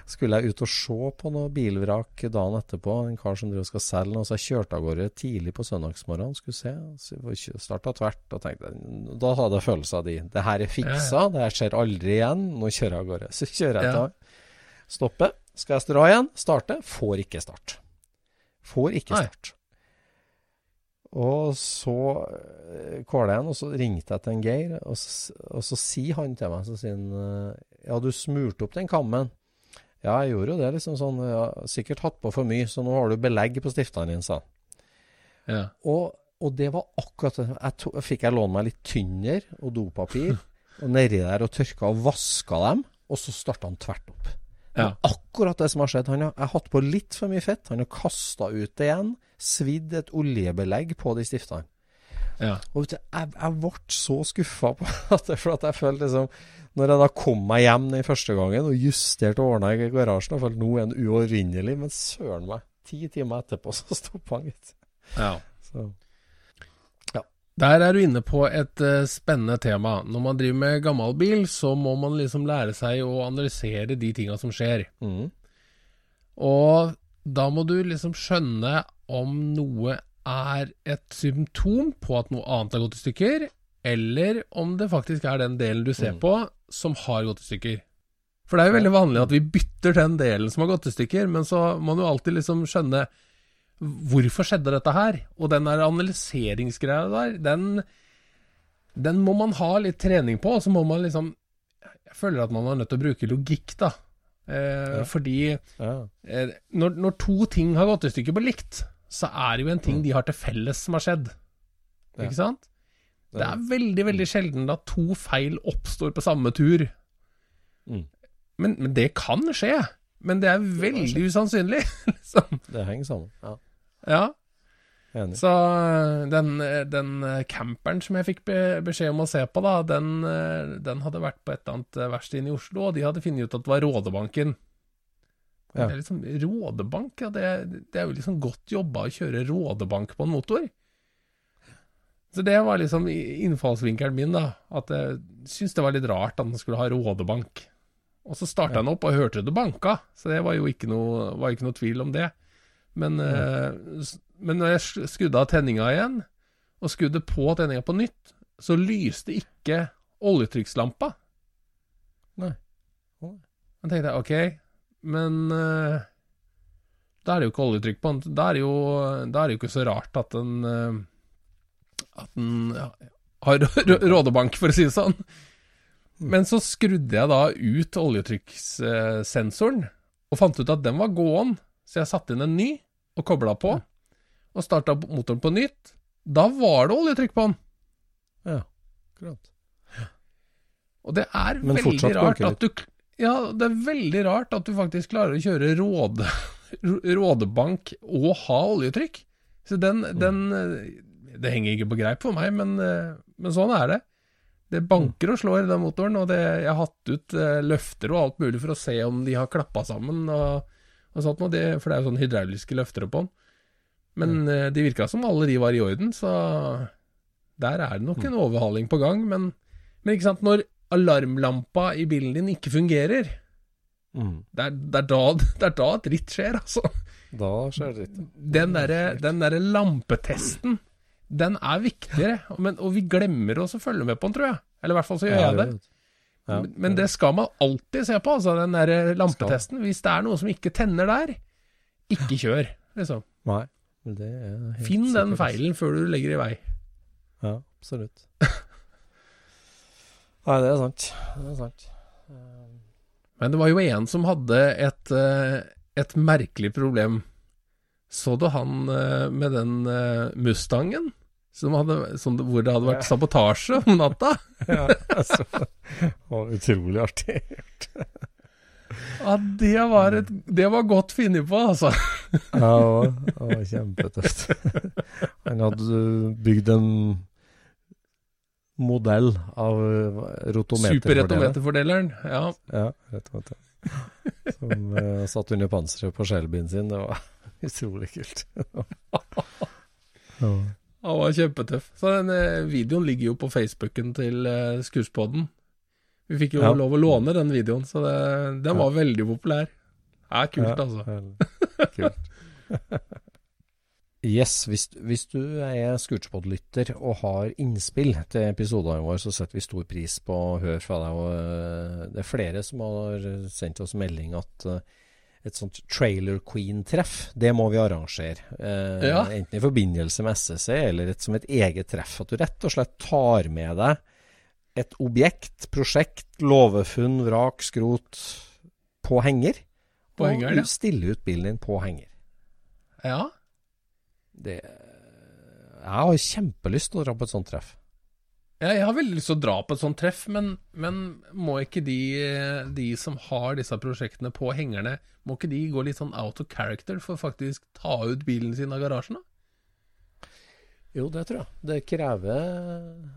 skulle jeg ut og se på noe bilvrak dagen etterpå. En kar som driver skal selge noe. Så jeg kjørte av gårde tidlig på søndagsmorgenen, skulle se. Starta tvert og tenkte Da hadde jeg følelsen av de. Det her er fiksa, det her skjer aldri igjen. Nå kjører jeg av gårde. Så kjører jeg til Stoppe. Skal jeg dra igjen? Starte. Får ikke start. Får ikke Nei. start. Og så eh, kåler jeg han, og så ringte jeg til en Geir, og så, og så sier han til meg så sier han, eh, Ja, du smurte opp den kammen. Ja, jeg gjorde jo det, liksom sånn. Har sikkert hatt på for mye, så nå har du belegg på stiftene dine, sa han. Ja. Og, og det var akkurat det. Jeg to, fikk jeg låne meg litt tynner og dopapir, og nedi der og tørka og vaska dem, og så starta han tvert opp. Det Ja. var akkurat det som har skjedd. Han har, jeg har hatt på litt for mye fett. Han har kasta ut det igjen. Svidd et oljebelegg på de stiftene. ja. Og vet jeg, jeg ble så skuffa på at det, for at jeg følte liksom Når jeg da kom meg hjem den første gangen og justerte og ordna i garasjen, og følte nå er den uovervinnelig, men søren meg, ti timer etterpå så stoppa han, gitt. ja. Så Der er du inne på et uh, spennende tema. Når man driver med gammel bil, så må man liksom lære seg å analysere de tinga som skjer. mm, Og da må du liksom skjønne om noe er et symptom på at noe annet har gått i stykker, eller om det faktisk er den delen du ser Mm. på som har gått i stykker. For det er jo veldig vanlig at vi bytter den delen som har gått i stykker, men så må du alltid liksom skjønne hvorfor skjedde dette her? Og den der analyseringsgreia der, den, den må man ha litt trening på, og så må man liksom Jeg føler at man er nødt til å bruke logikk, da. Eh, Ja. Fordi ja. eh, når, når to ting har gått i stykker på likt, så er det jo en ting de har til felles som har skjedd. Ikke sant? Det er veldig, veldig sjelden at to feil oppstår på samme tur. Mm. Men, men det kan skje. Men det er veldig usannsynlig, liksom. Det henger sammen. Ja, Ja. Enig. Så øh, den, øh, den øh, camperen som jeg fikk beskjed om å se på, da, den, den hadde vært på et eller annet verksted inne i Oslo, og de hadde funnet ut at det var Rådebanken. Ja. Det er liksom, Rådebank, ja, det, det er jo liksom godt jobba å kjøre Rådebank på en motor. Så det var liksom innfallsvinkelen min, da. At jeg syntes det var litt rart at den skulle ha Rådebank. Og så starta den opp, og hørte det banka, så det var jo ikke noe, var ikke noe tvil om det. Men, eh, men når jeg skrudde av tenninga igjen, og skrudde på tenninga på nytt, så lyste ikke oljetrykkslampa. Nei. Da tenkte jeg ok, men eh, da er det jo ikke oljetrykk på den. Da er det jo, er det jo ikke så rart at den eh, At den ja, har rådebank, for å si det sånn. Men så skrudde jeg da ut oljetrykkssensoren, og fant ut at den var gåen, så jeg satte inn en ny og kobla på, og starta motoren på nytt. Da var det oljetrykk på den. Ja, akkurat. Og det er Men veldig rart at du Ja, det er veldig rart at du faktisk klarer å kjøre råde, rådebank og ha oljetrykk. Så den, Mm. den eh, Det henger ikke på greip for meg, men, eh, men sånn er det. Det banker og slår i den motoren, og det, jeg har hatt ut eh, løfter og alt mulig for å se om de har klappa sammen og, og sånt noe, det, for det er jo sånn hydrauliske løftere på den. Men Mm. eh, det virka som alle de var i orden, så der er det nok Mm. en overhaling på gang. Men, men ikke sant, når alarmlampa i bilen din ikke fungerer, Mm. det er, det, er da, det er da dritt skjer, altså. Da skjer dritt. Den derre der lampetesten, den er viktigere. Men, og vi glemmer også å følge med på den, tror jeg. Eller i hvert fall så gjør jeg det. Ja. Men- det skal man alltid se på, altså den der lampetesten. Hvis det er noe som ikke tenner der, ikke kjør, liksom. Nei. Finn den sikkert. feilen før du legger i vei. Ja, absolutt. Nei, det er sant. Det er sant. Men det var jo en som hadde et, eh, et merkelig problem. Så du han eh, med den eh, Mustangen? Som hadde, som, det- hvor det hadde vært sabotasje om natta? Ja, altså, det var utrolig artig. Ja, det var, et, det var godt funnet på, altså. Ja, det var kjempetøft. Han hadde bygd en modell av rotometerfordeleren. Superretometerfordeleren. Ja. Ja, rett og slett. Som uh, satt under panseret på Shelbyen sin. Det var utrolig kult. ja. Han var kjempetøff. Så den eh, videoen ligger jo på Facebooken til uh, Skurspodden. Vi fikk jo Ja. lov å låne den videoen, så det, den var veldig populær. Det er kult, Ja, altså. Kult. Yes, hvis, hvis du er Scootspod-lytter og har innspill til episodene våre, så setter vi stor pris på å høre fra deg. Og eh, det er flere som har sendt oss melding at eh, et sånt Trailer Queen-treff, det må vi arrangere. Eh, Ja. Enten i forbindelse med SSC eller et, som et eget treff. At du rett og slett tar med deg et objekt, prosjekt, låvefunn, vrak, skrot på henger. På og henger, ja. du stiller ut bilen din på henger. Ja. Det Jeg har kjempelyst til å dra på et sånt treff. Ja, jeg har veldig lyst til å dra på et sånt treff, men, men må ikke de, de som har disse prosjektene på hengerne, må ikke de gå litt sånn out of character for faktisk ta ut bilen sin av garasjen, da? Jo, det tror jeg. Det krever,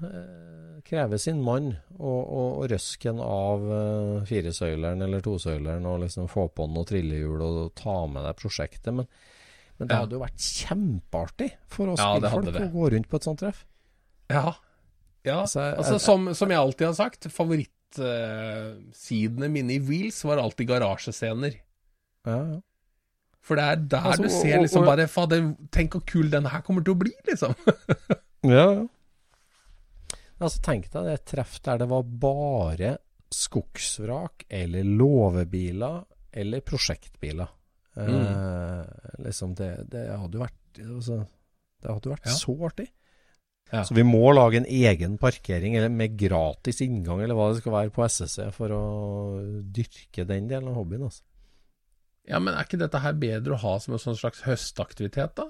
eh, krever sin mann å, å, å røske en av eh, firesøyleren eller tosøyleren og liksom få på noe trillehjul og ta med deg prosjektet. Men, men det hadde jo vært kjempeartig for oss Ja, det. å gå rundt på et sånt treff. Ja. Ja. Altså, Altså, som, som jeg alltid har sagt, favorittsidene mine i Wheels var alltid garasjescener. Ja, ja. For det er der Altså, du ser og- liksom og- bare Fader, tenk hvor kul den her kommer til å bli, liksom. Ja, ja. Altså, tenk deg det et treff der det var bare skogsvrak eller låvebiler eller prosjektbiler. Eh, liksom det, det hadde jo vært altså, Det hadde jo vært Ja. så artig. Ja. Så vi må lage en egen parkering eller med gratis inngang eller hva det skal være på SSC for å dyrke den delen av hobbyen. Altså. Ja, men er ikke dette her bedre å ha som en sånn slags høstaktivitet, da?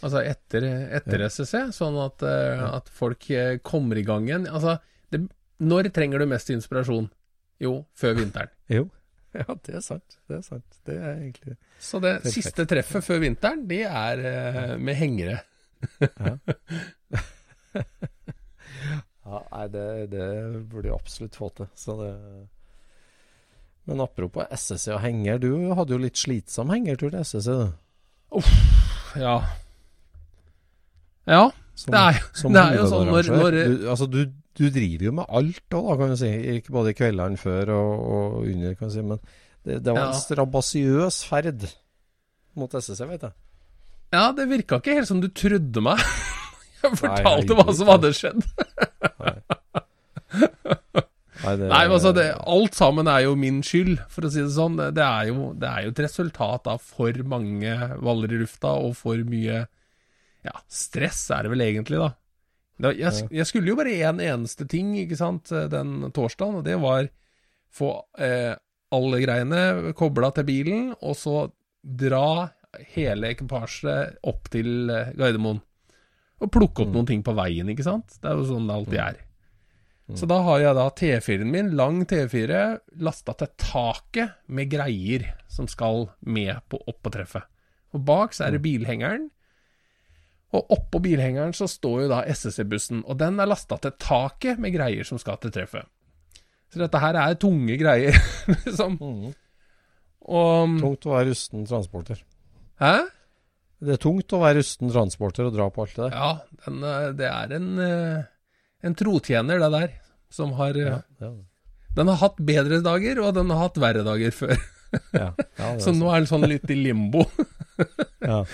Altså etter, etter Ja. SSC, sånn at, uh, at folk eh, kommer i gang igjen. Altså, det, når trenger du mest inspirasjon? Jo, før vinteren. Jo. Ja, det er sant. Det er sant. Det er egentlig Så det siste treffet før vinteren, det er uh, med hengere. Ja, nei, det, det burde jeg absolutt få til. Så det Men apropos SSC og henger, du hadde jo litt slitsom hengertur til SSC, du. Ja. Ja, Som, det er, som det er jo sånn når, når du, Altså, du, du driver jo med alt òg, kan du si. Ikke bare i kveldene før og, og under, kan du si. Men det, det var en Ja. strabasiøs ferd mot SSC, vet jeg. Ja, det virka ikke helt som du trodde meg. Jeg fortalte Nei, hva som hadde skjedd. Nei, det, Nei, altså, det, alt sammen er jo min skyld, for å si det sånn. Det er jo, det er jo et resultat av for mange valler i lufta og for mye ja, stress, er det vel egentlig. Da- Jeg, jeg skulle jo bare én en eneste ting, ikke sant, den torsdagen, og det var få eh, alle greiene kobla til bilen, og så dra hele ekvipasjet opp til eh, Gardermoen. Og plukke opp noen ting på veien, ikke sant. Det er jo sånn det alltid er. Så da har jeg da T4-en min, lang T4, lasta til taket med greier som skal med på, opp på treffet. Og bak så er det bilhengeren. Og oppå bilhengeren så står jo da SSC-bussen, og den er lasta til taket med greier som skal til treffet. Så dette her er tunge greier, liksom. Mm. Og Tungt å være rusten transporter. Hæ? Det er tungt å være rusten transporter og dra på alt det der. Ja, den, eh, det er en, eh, en trotjener, det der, som har eh, Ja, ja, Den har hatt bedre dager, og den har hatt verre dager før. ja, Så nå er den sånn litt i limbo. Ja,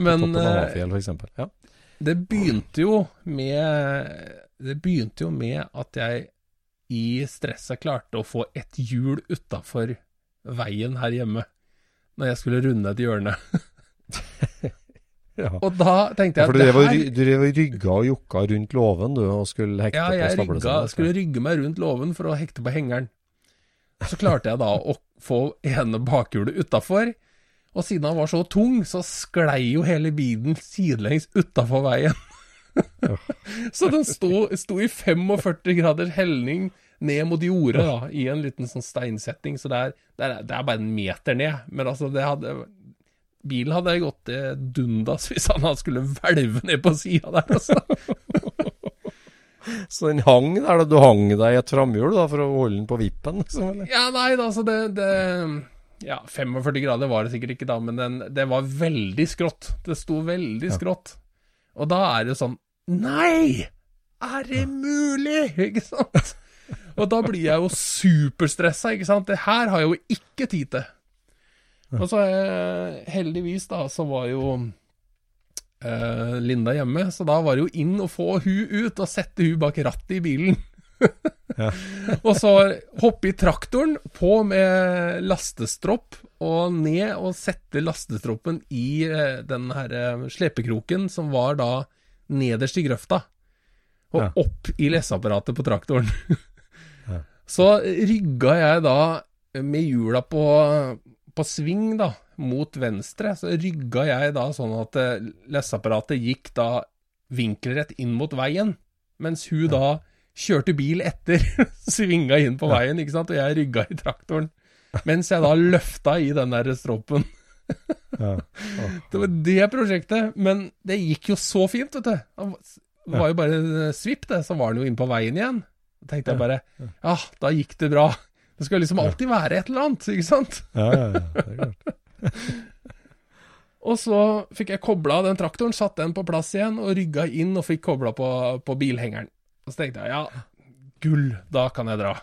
Men eksempel. Ja. det begynte jo med Det begynte jo med at jeg i stresset klarte å få et hjul utafor veien her hjemme når jeg skulle runde et hjørne. Ja. Og da tenkte jeg For du det her- du drev og rygga og jokka rundt låven du, og skulle hekte Ja, på jeg Ja, jeg skulle rygge meg rundt låven for å hekte på hengeren. Så klarte jeg da å få ene bakhjulet utafor, og siden han var så tung, så sklei jo hele bilen sidelengs utafor veien. så den sto, sto i 45 graders helning ned mot jordet, da, i en liten sånn steinsetting. Så det er, det er, det er bare en meter ned. Men altså, det hadde Bilen hadde gått til dundas hvis han hadde skulle hvelve ned på sida der, altså. Så den hang der, da. Du hang deg i et framhjul da, for å holde den på vippen? Liksom, eller? Ja, nei, altså det, det Ja, 45 grader var det sikkert ikke da, men den, det var veldig skrått. Det sto veldig skrått. Og da er det sånn Nei! Er det mulig? Ikke sant? Og da blir jeg jo superstressa, ikke sant. Det her har jeg jo ikke tid til. Og så eh, heldigvis, da, så var jo eh, Linda hjemme, så da var det jo inn og få hun ut og sette hun bak rattet i bilen. og så hoppe i traktoren, på med lastestropp, og ned og sette lastestroppen i eh, den her eh, slepekroken som var da nederst i grøfta, og Ja. opp i leseapparatet på traktoren. Så rygga jeg da med hjula på, på sving, da, mot venstre, så rygga jeg da sånn at lesseapparatet gikk da vinkelrett inn mot veien, mens hun da kjørte bil etter, svinga inn på veien, ikke sant, og jeg rygga i traktoren. Mens jeg da løfta i den der stroppen. Det var det prosjektet, men det gikk jo så fint, vet du. Det var jo bare en svipp, det, så var den jo inne på veien igjen. Da tenkte jeg bare ja, da gikk det bra. Det skal liksom alltid være et eller annet, ikke sant? Ja, ja, ja, det er klart. Og så fikk jeg kobla den traktoren, satt den på plass igjen, og rygga inn og fikk kobla på, på bilhengeren. Og så tenkte jeg ja, gull, da kan jeg dra.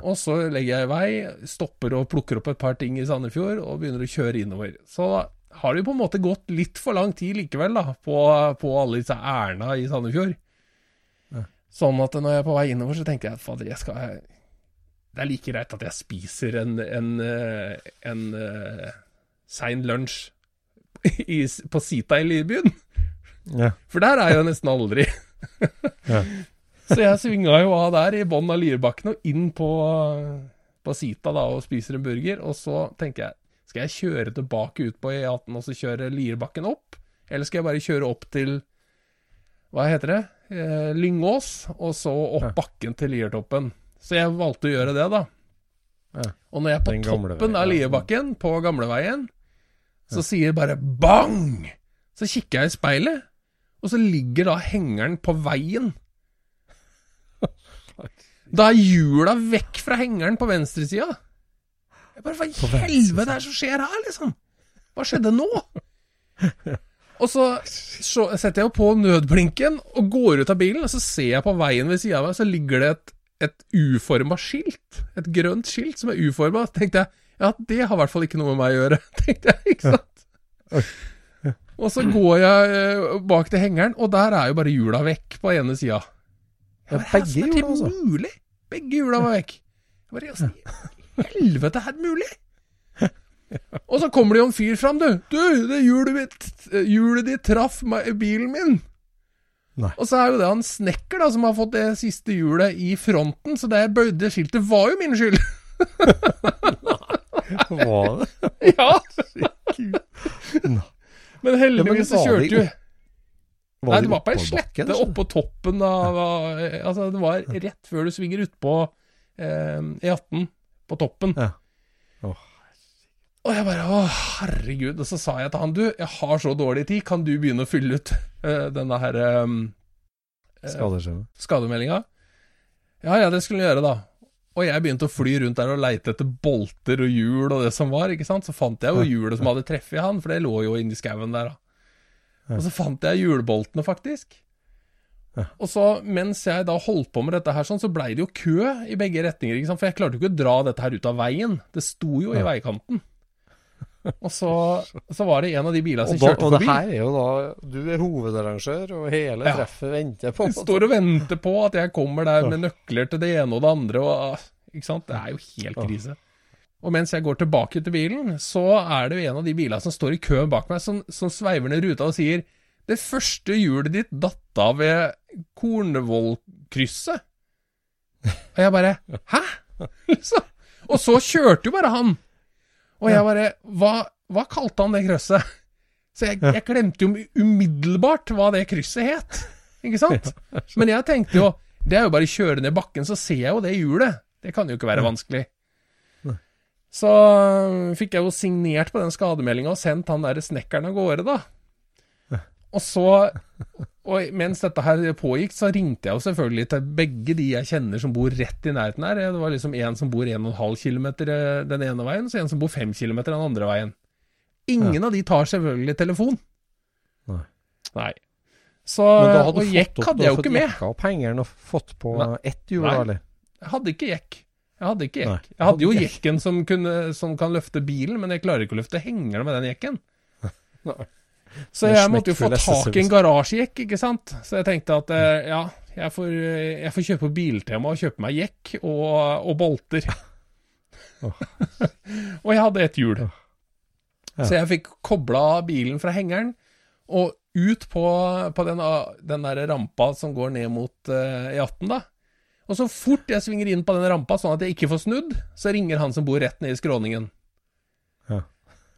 Og så legger jeg i vei, stopper og plukker opp et par ting i Sandefjord, og begynner å kjøre innover. Så da har det jo på en måte gått litt for lang tid likevel, da, på, på alle disse ærenda i Sandefjord. Sånn at når jeg er på vei innover, så tenker jeg at fader, jeg skal Det er like greit at jeg spiser en, en, eh, en, en sein lunsj i, på Sita i Libyen. Ja. For der er jeg jo nesten aldri. Ja. Så jeg svinga jo av der i bånn av Lierbakken og inn på, på Sita da og spiser en burger. Og så tenker jeg, skal jeg kjøre tilbake ut på E18 og så kjøre Lierbakken opp? Eller skal jeg bare kjøre opp til Hva heter det? Eh, Lyngås, og så opp Ja. bakken til Liertoppen. Så jeg valgte å gjøre det, da. Ja. Og når jeg er på toppen av. Lierbakken, på gamleveien, så sier bare bang! Så kikker jeg i speilet, og så ligger da hengeren på veien. Da er hjula vekk fra hengeren på venstresida. Jeg bare, Hva i helvete er det som skjer her, liksom? Hva skjedde nå? Og så, så setter jeg på nødblinken og går ut av bilen, og så ser jeg på veien ved sida av meg, så ligger det et, et uforma skilt. Et grønt skilt som er uforma. Så tenkte jeg ja, det har i hvert fall ikke noe med meg å gjøre, tenkte jeg, ikke sant. Og så går jeg eh, bak til hengeren, og der er jo bare hjula vekk på ene sida. Ja, begge hjula, altså. mulig? Begge hjula var vekk. Jeg bare, helvete er det mulig? Og så kommer det jo en fyr fram, du. Du, det hjulet mitt Hjulet ditt traff bilen min. Nei. Og så er jo det han snekker da, som har fått det siste hjulet i fronten, så det bøyde skiltet var jo min skyld. Var det? ja. Men heldigvis så kjørte jo Nei, det var på ei slette så? oppå toppen av Altså, det var rett før du svinger utpå eh, E18, på toppen. Ja. Åh. Og jeg bare Å, herregud. Og så sa jeg til han, du, jeg har så dårlig tid, kan du begynne å fylle ut uh, denne her eh, uh, skademeldinga? Ja, ja, det skulle han gjøre, da. Og jeg begynte å fly rundt der og leite etter bolter og hjul og det som var, ikke sant. Så fant jeg jo hjulet som hadde treffet han, for det lå jo inni skauen der, da. Og så fant jeg hjulboltene, faktisk. Og så, mens jeg da holdt på med dette her sånn, så blei det jo kø i begge retninger, ikke sant. For jeg klarte jo ikke å dra dette her ut av veien. Det sto jo i veikanten. Og så, så var det en av de bilene som da, kjørte og det her er jo da Du er hovedarrangør, og hele Ja. treffet venter på Står og venter på at jeg kommer der med nøkler til det ene og det andre. Og, ah, ikke sant? Det er jo helt krise. Og mens jeg går tilbake til bilen, så er det jo en av de bilene som står i køen bak meg, som, som sveiver ned ruta og sier Det første hjulet ditt datt av ved Kornvollkrysset. Og jeg bare Hæ? Og så kjørte jo bare han. Og jeg bare Hva, hva kalte han det krysset? Så jeg, jeg glemte jo umiddelbart hva det krysset het. Ikke sant? Men jeg tenkte jo Det er jo bare å kjøre ned bakken, så ser jeg jo det hjulet. Det kan jo ikke være vanskelig. Så øh, fikk jeg jo signert på den skademeldinga og sendt han der snekkeren av gårde, da. Og så Og mens dette her pågikk, så ringte jeg jo selvfølgelig til begge de jeg kjenner som bor rett i nærheten her. Det var liksom en som bor 1,5 km den ene veien, så en som bor 5 km den andre veien. Ingen av de tar selvfølgelig telefon. Nei. Nei. Så, hadde og du jekk fått hadde jeg jo fått ikke med. jekka opp hengeren og fått på Nei. ett hjul, eller? Jeg hadde ikke jekk. Jeg hadde ikke jekk. Jeg hadde jo jekken som, kunne, som kan løfte bilen, men jeg klarer ikke å løfte hengeren med den jekken. Nei. Så jeg måtte jo få tak i en garasjejekk, ikke sant. Så jeg tenkte at eh, ja, jeg får, jeg får kjøpe Biltema og kjøpe meg jekk og, og bolter. og jeg hadde ett hjul. Ja. Så jeg fikk kobla bilen fra hengeren og ut på, på den, den der rampa som går ned mot uh, E18, da. Og så fort jeg svinger inn på den rampa, sånn at jeg ikke får snudd, så ringer han som bor rett nede i skråningen. Ja.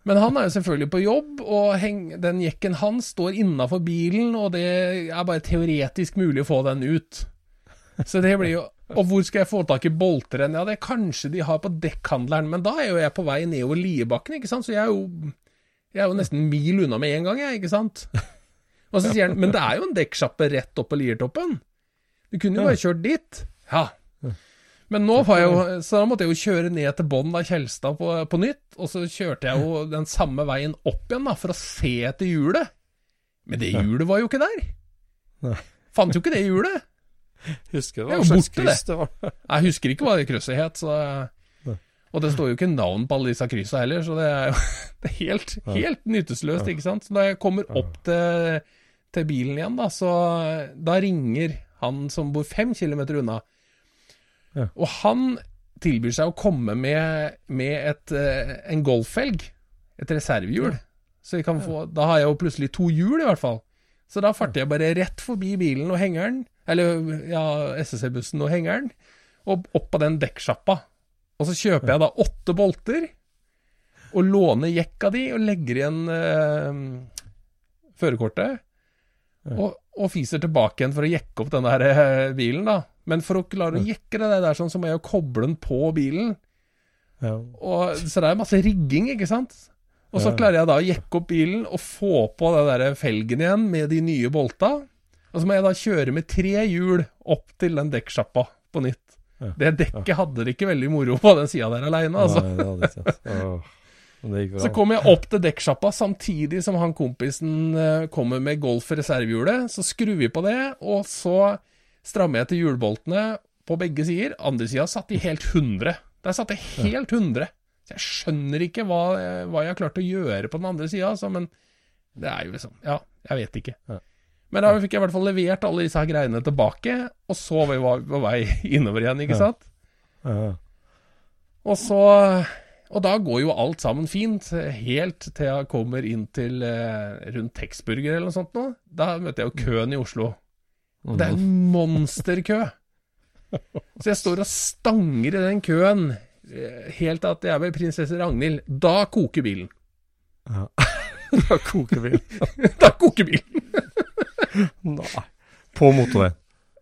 Men han er jo selvfølgelig på jobb, og den jekken hans står innafor bilen, og det er bare teoretisk mulig å få den ut. Så det blir jo Og hvor skal jeg få tak i bolter hen? Ja, det er kanskje de har på dekkhandleren, men da er jo jeg på vei nedover Liebakken, ikke sant, så jeg er jo jeg er jo nesten mil unna med en gang, jeg, ikke sant? Og så sier han, men det er jo en dekksjappe rett opp på Liertoppen. Du kunne jo bare kjørt dit. Ja. Men nå var jeg jo, så da måtte jeg jo kjøre ned til bånn av Kjelstad på, på nytt, og så kjørte jeg jo den samme veien opp igjen da, for å se etter hjulet. Men det hjulet var jo ikke der. Nei. Fant jo ikke det hjulet. Husker Det var hva slags kryss det var? Jeg husker ikke hva det krysset het, så Og det står jo ikke navn på alle disse kryssa heller, så det er jo det er helt, helt nytteløst, ikke sant. Så da jeg kommer opp til, til bilen igjen, da, så da ringer han som bor fem kilometer unna. Ja. Og han tilbyr seg å komme med, med et, eh, en golffelg, et reservehjul. Så vi kan få, da har jeg jo plutselig to hjul, i hvert fall. Så da farter jeg bare rett forbi bilen og hengeren, eller ja, SSC-bussen og hengeren, og opp på den dekksjappa. Og så kjøper jeg da åtte bolter, og låner jekka di, og legger igjen eh, førerkortet, og, og fiser tilbake igjen for å jekke opp den der eh, bilen, da. Men for å klare å jekke det der sånn, så må jeg jo koble den på bilen. Ja. Og, så det er masse rigging, ikke sant? Og så klarer jeg da å jekke opp bilen og få på den der felgen igjen med de nye bolta. Og så må jeg da kjøre med tre hjul opp til den dekksjappa på nytt. Ja. Det dekket hadde det ikke veldig moro på den sida der aleine, altså. Nei, det. Det. Så kommer jeg opp til dekksjappa samtidig som han kompisen eh, kommer med Golf reservehjulet. Så skrur vi på det, og så strammer jeg til hjulboltene på begge sider. Andre sida satt de helt 100. Der satt det helt 100. Så jeg skjønner ikke hva, hva jeg har klart å gjøre på den andre sida, altså, men det er jo liksom Ja, jeg vet ikke. Ja. Men da fikk jeg i hvert fall levert alle disse greiene tilbake, og så var vi på vei innover igjen, ikke Ja. sant? Ja. Og så Og da går jo alt sammen fint, helt til jeg kommer inn til eh, rundt Texburger eller noe sånt nå. Da møter jeg jo køen i Oslo. Og det er en monsterkø. Så jeg står og stanger i den køen eh, helt til at jeg er ved prinsesse Ragnhild. Da koker bilen. Da koker bilen. Da koker bilen. Nei. På motorveien.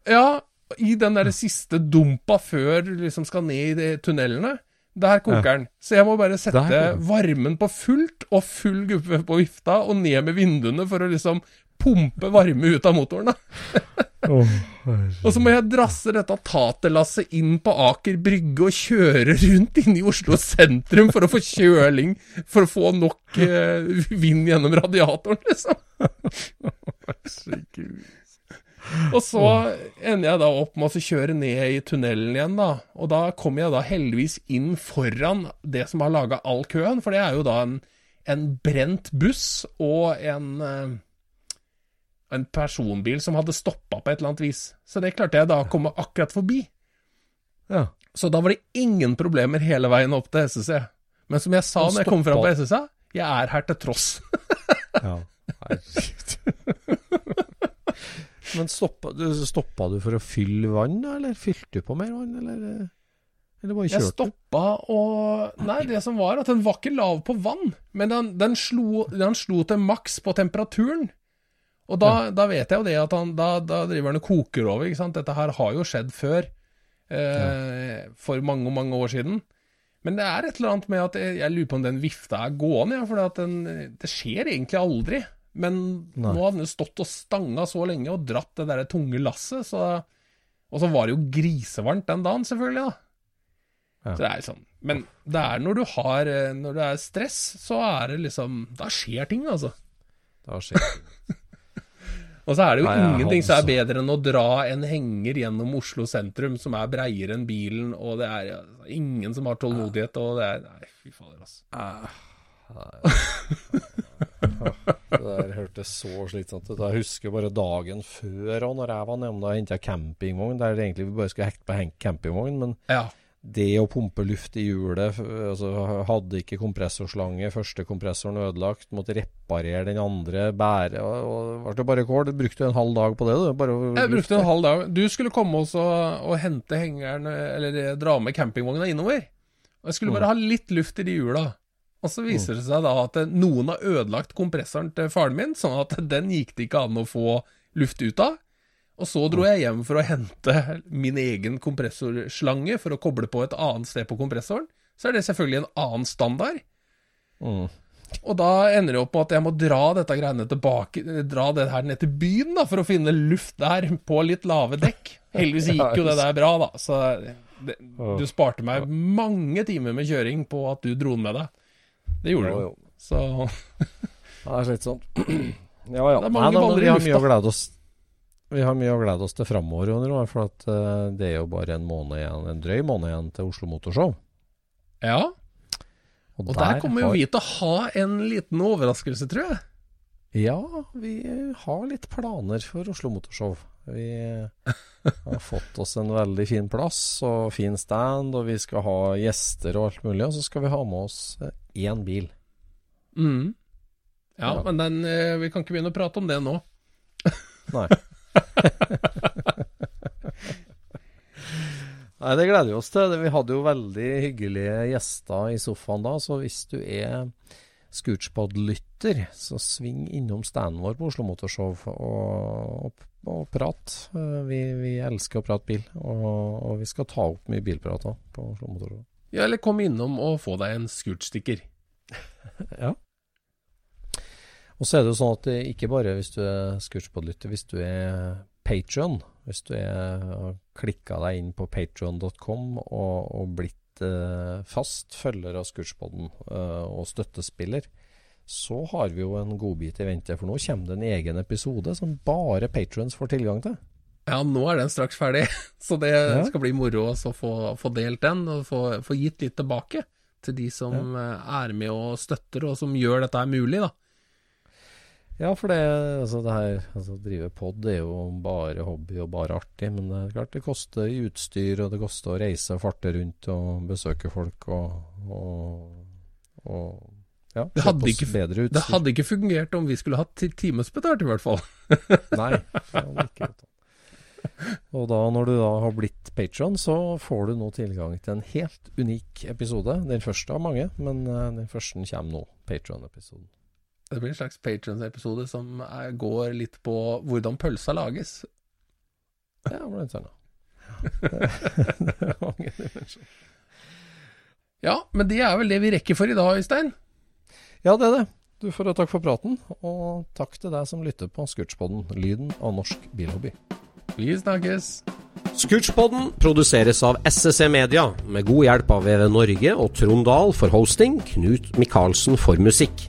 Ja, i den der siste dumpa før du liksom skal ned i de tunnelene. Der koker den. Så jeg må bare sette varmen på fullt og full guppe på vifta og ned med vinduene for å liksom pumpe varme ut av motoren. da. Og så må jeg drasse dette taterlasset inn på Aker Brygge og kjøre rundt inne i Oslo sentrum for å få kjøling, for å få nok eh, vind gjennom radiatoren, liksom. Og så ender jeg da opp med å kjøre ned i tunnelen igjen, da. Og da kommer jeg da heldigvis inn foran det som har laga all køen, for det er jo da en, en brent buss og en, eh, en personbil som hadde stoppa på et eller annet vis. Så det klarte jeg da å komme akkurat forbi. Ja. Så da var det ingen problemer hele veien opp til SSE. Men som jeg sa når jeg kom fram på stoppa- jeg er her til tross. ja. Men stoppa stoppa du for å fylle vann, eller fylte du på mer vann, eller, eller bare kjørte Jeg stoppa og Nei, det som var at den var ikke lav på vann, men den, den, slo, den slo til maks på temperaturen. Og da, da vet jeg jo det at han da, da driver han og koker over, ikke sant. Dette her har jo skjedd før. Eh, For mange, mange år siden. Men det er et eller annet med at jeg, jeg lurer på om den vifta er gående, ja, for det skjer egentlig aldri. Men Nei. nå hadde den jo stått og stanga så lenge og dratt det der tunge lasset, så Og så var det jo grisevarmt den dagen, selvfølgelig, da. Ja. Så det er sånn. Men det er når du har eh, Når det er stress, så er det liksom Da skjer ting, altså. Da skjer det. Og så er det jo Nei, ingenting som er bedre enn å dra en henger gjennom Oslo sentrum som er breiere enn bilen, og det er ja, ingen som har tålmodighet, og det er Nei, fy fader, altså. Det der hørtes så slitsomt ut. Jeg husker bare dagen før, og når jeg var nede og henta campingvogn, der egentlig vi bare skulle hekte på campingvogn, men Ja. Det å pumpe luft i hjulet altså, Hadde ikke kompressorslange, første kompressoren ødelagt, måtte reparere den andre, bære og, og det bare kål. Brukte en halv dag på det, du. Bare Jeg brukte en halv dag. Du skulle komme oss og hente hengeren, eller eh, dra med campingvogna innover. Og jeg skulle Mm. bare ha litt luft i de hjula. Og så viser det seg da at eh, noen har ødelagt kompressoren til faren min, sånn at den gikk det ikke an å få luft ut av. Og så dro jeg hjem for å hente min egen kompressorslange for å koble på et annet sted på kompressoren. Så er det selvfølgelig en annen standard. Mm. Og da ender det opp med at jeg må dra dette greiene tilbake Dra det her ned til byen da for å finne luft der, på litt lave dekk. Heldigvis gikk jo det der bra, da. Så det, du sparte meg mange timer med kjøring på at du dro den med deg. Det gjorde du. Så Det er slitsomt. Ja ja. Det er mange Nei, da, baller i vi har lufta. mye å glede oss Vi har mye å glede oss til framover, for at eh, det er jo bare en måned igjen, en drøy måned igjen til Oslo Motorshow. ja. Og der kommer jo har- vi til å ha en liten overraskelse, tror jeg. Ja, vi har litt planer for Oslo Motorshow. Vi har fått oss en veldig fin plass og fin stand, og vi skal ha gjester og alt mulig. Og så skal vi ha med oss eh, én bil. Mm. Ja, Ja. men den, eh, vi kan ikke begynne å prate om det nå. Nei. Nei, det gleder vi oss til. Vi hadde jo veldig hyggelige gjester i sofaen da, så hvis du er Scootspod-lytter, så sving innom standen vår på Oslo Motorshow og, og, og prat. Eh, Vi, vi elsker å prate bil, og, og vi skal ta opp mye bilprat òg på Oslo Motorshow. Ja, eller kom innom og få deg en scootsticker. Ja. Og så er det jo sånn at det ikke bare hvis du er Scootspod-lytter, hvis du er Patron, hvis du har klikka deg inn på patron.com og, og blitt eh, fast følger av Scootspoden eh, og støttespiller, så har vi jo en godbit i vente. For nå kommer det en egen episode som bare patrons får tilgang til. Ja, nå er den straks ferdig, så det Ja. skal bli moro å få, få delt den, og få, få gitt litt tilbake til de som ja. er med og støtter, og som gjør dette mulig, da. Ja, for det, altså det her altså drive pod er jo bare hobby og bare artig, men det er klart det koster i utstyr, og det koster å reise og farte rundt og besøke folk og, og, og ja, Det hadde ikke- bedre. Det hadde ikke fungert om vi skulle hatt ti- timesbetalt, i hvert fall. Nei, ikke. Og da, når du da har blitt patron, så får du nå tilgang til en helt unik episode. Den første av mange, men eh, den første kommer nå, patron-episoden. Det blir en slags Patrons-episode som er, går litt på hvordan pølsa lages. Ja, blant annet. Det er mange dimensjoner. Ja, men det er vel det vi rekker for i dag, Øystein. Ja, det er det. Du får takk for praten, og takk til deg som lytter på Scootspodden, lyden av norsk bilhobby. Vi snakkes. Scootspodden produseres av SSC Media, med god hjelp av VV Norge og Trond Dahl for hosting, Knut Micaelsen for musikk.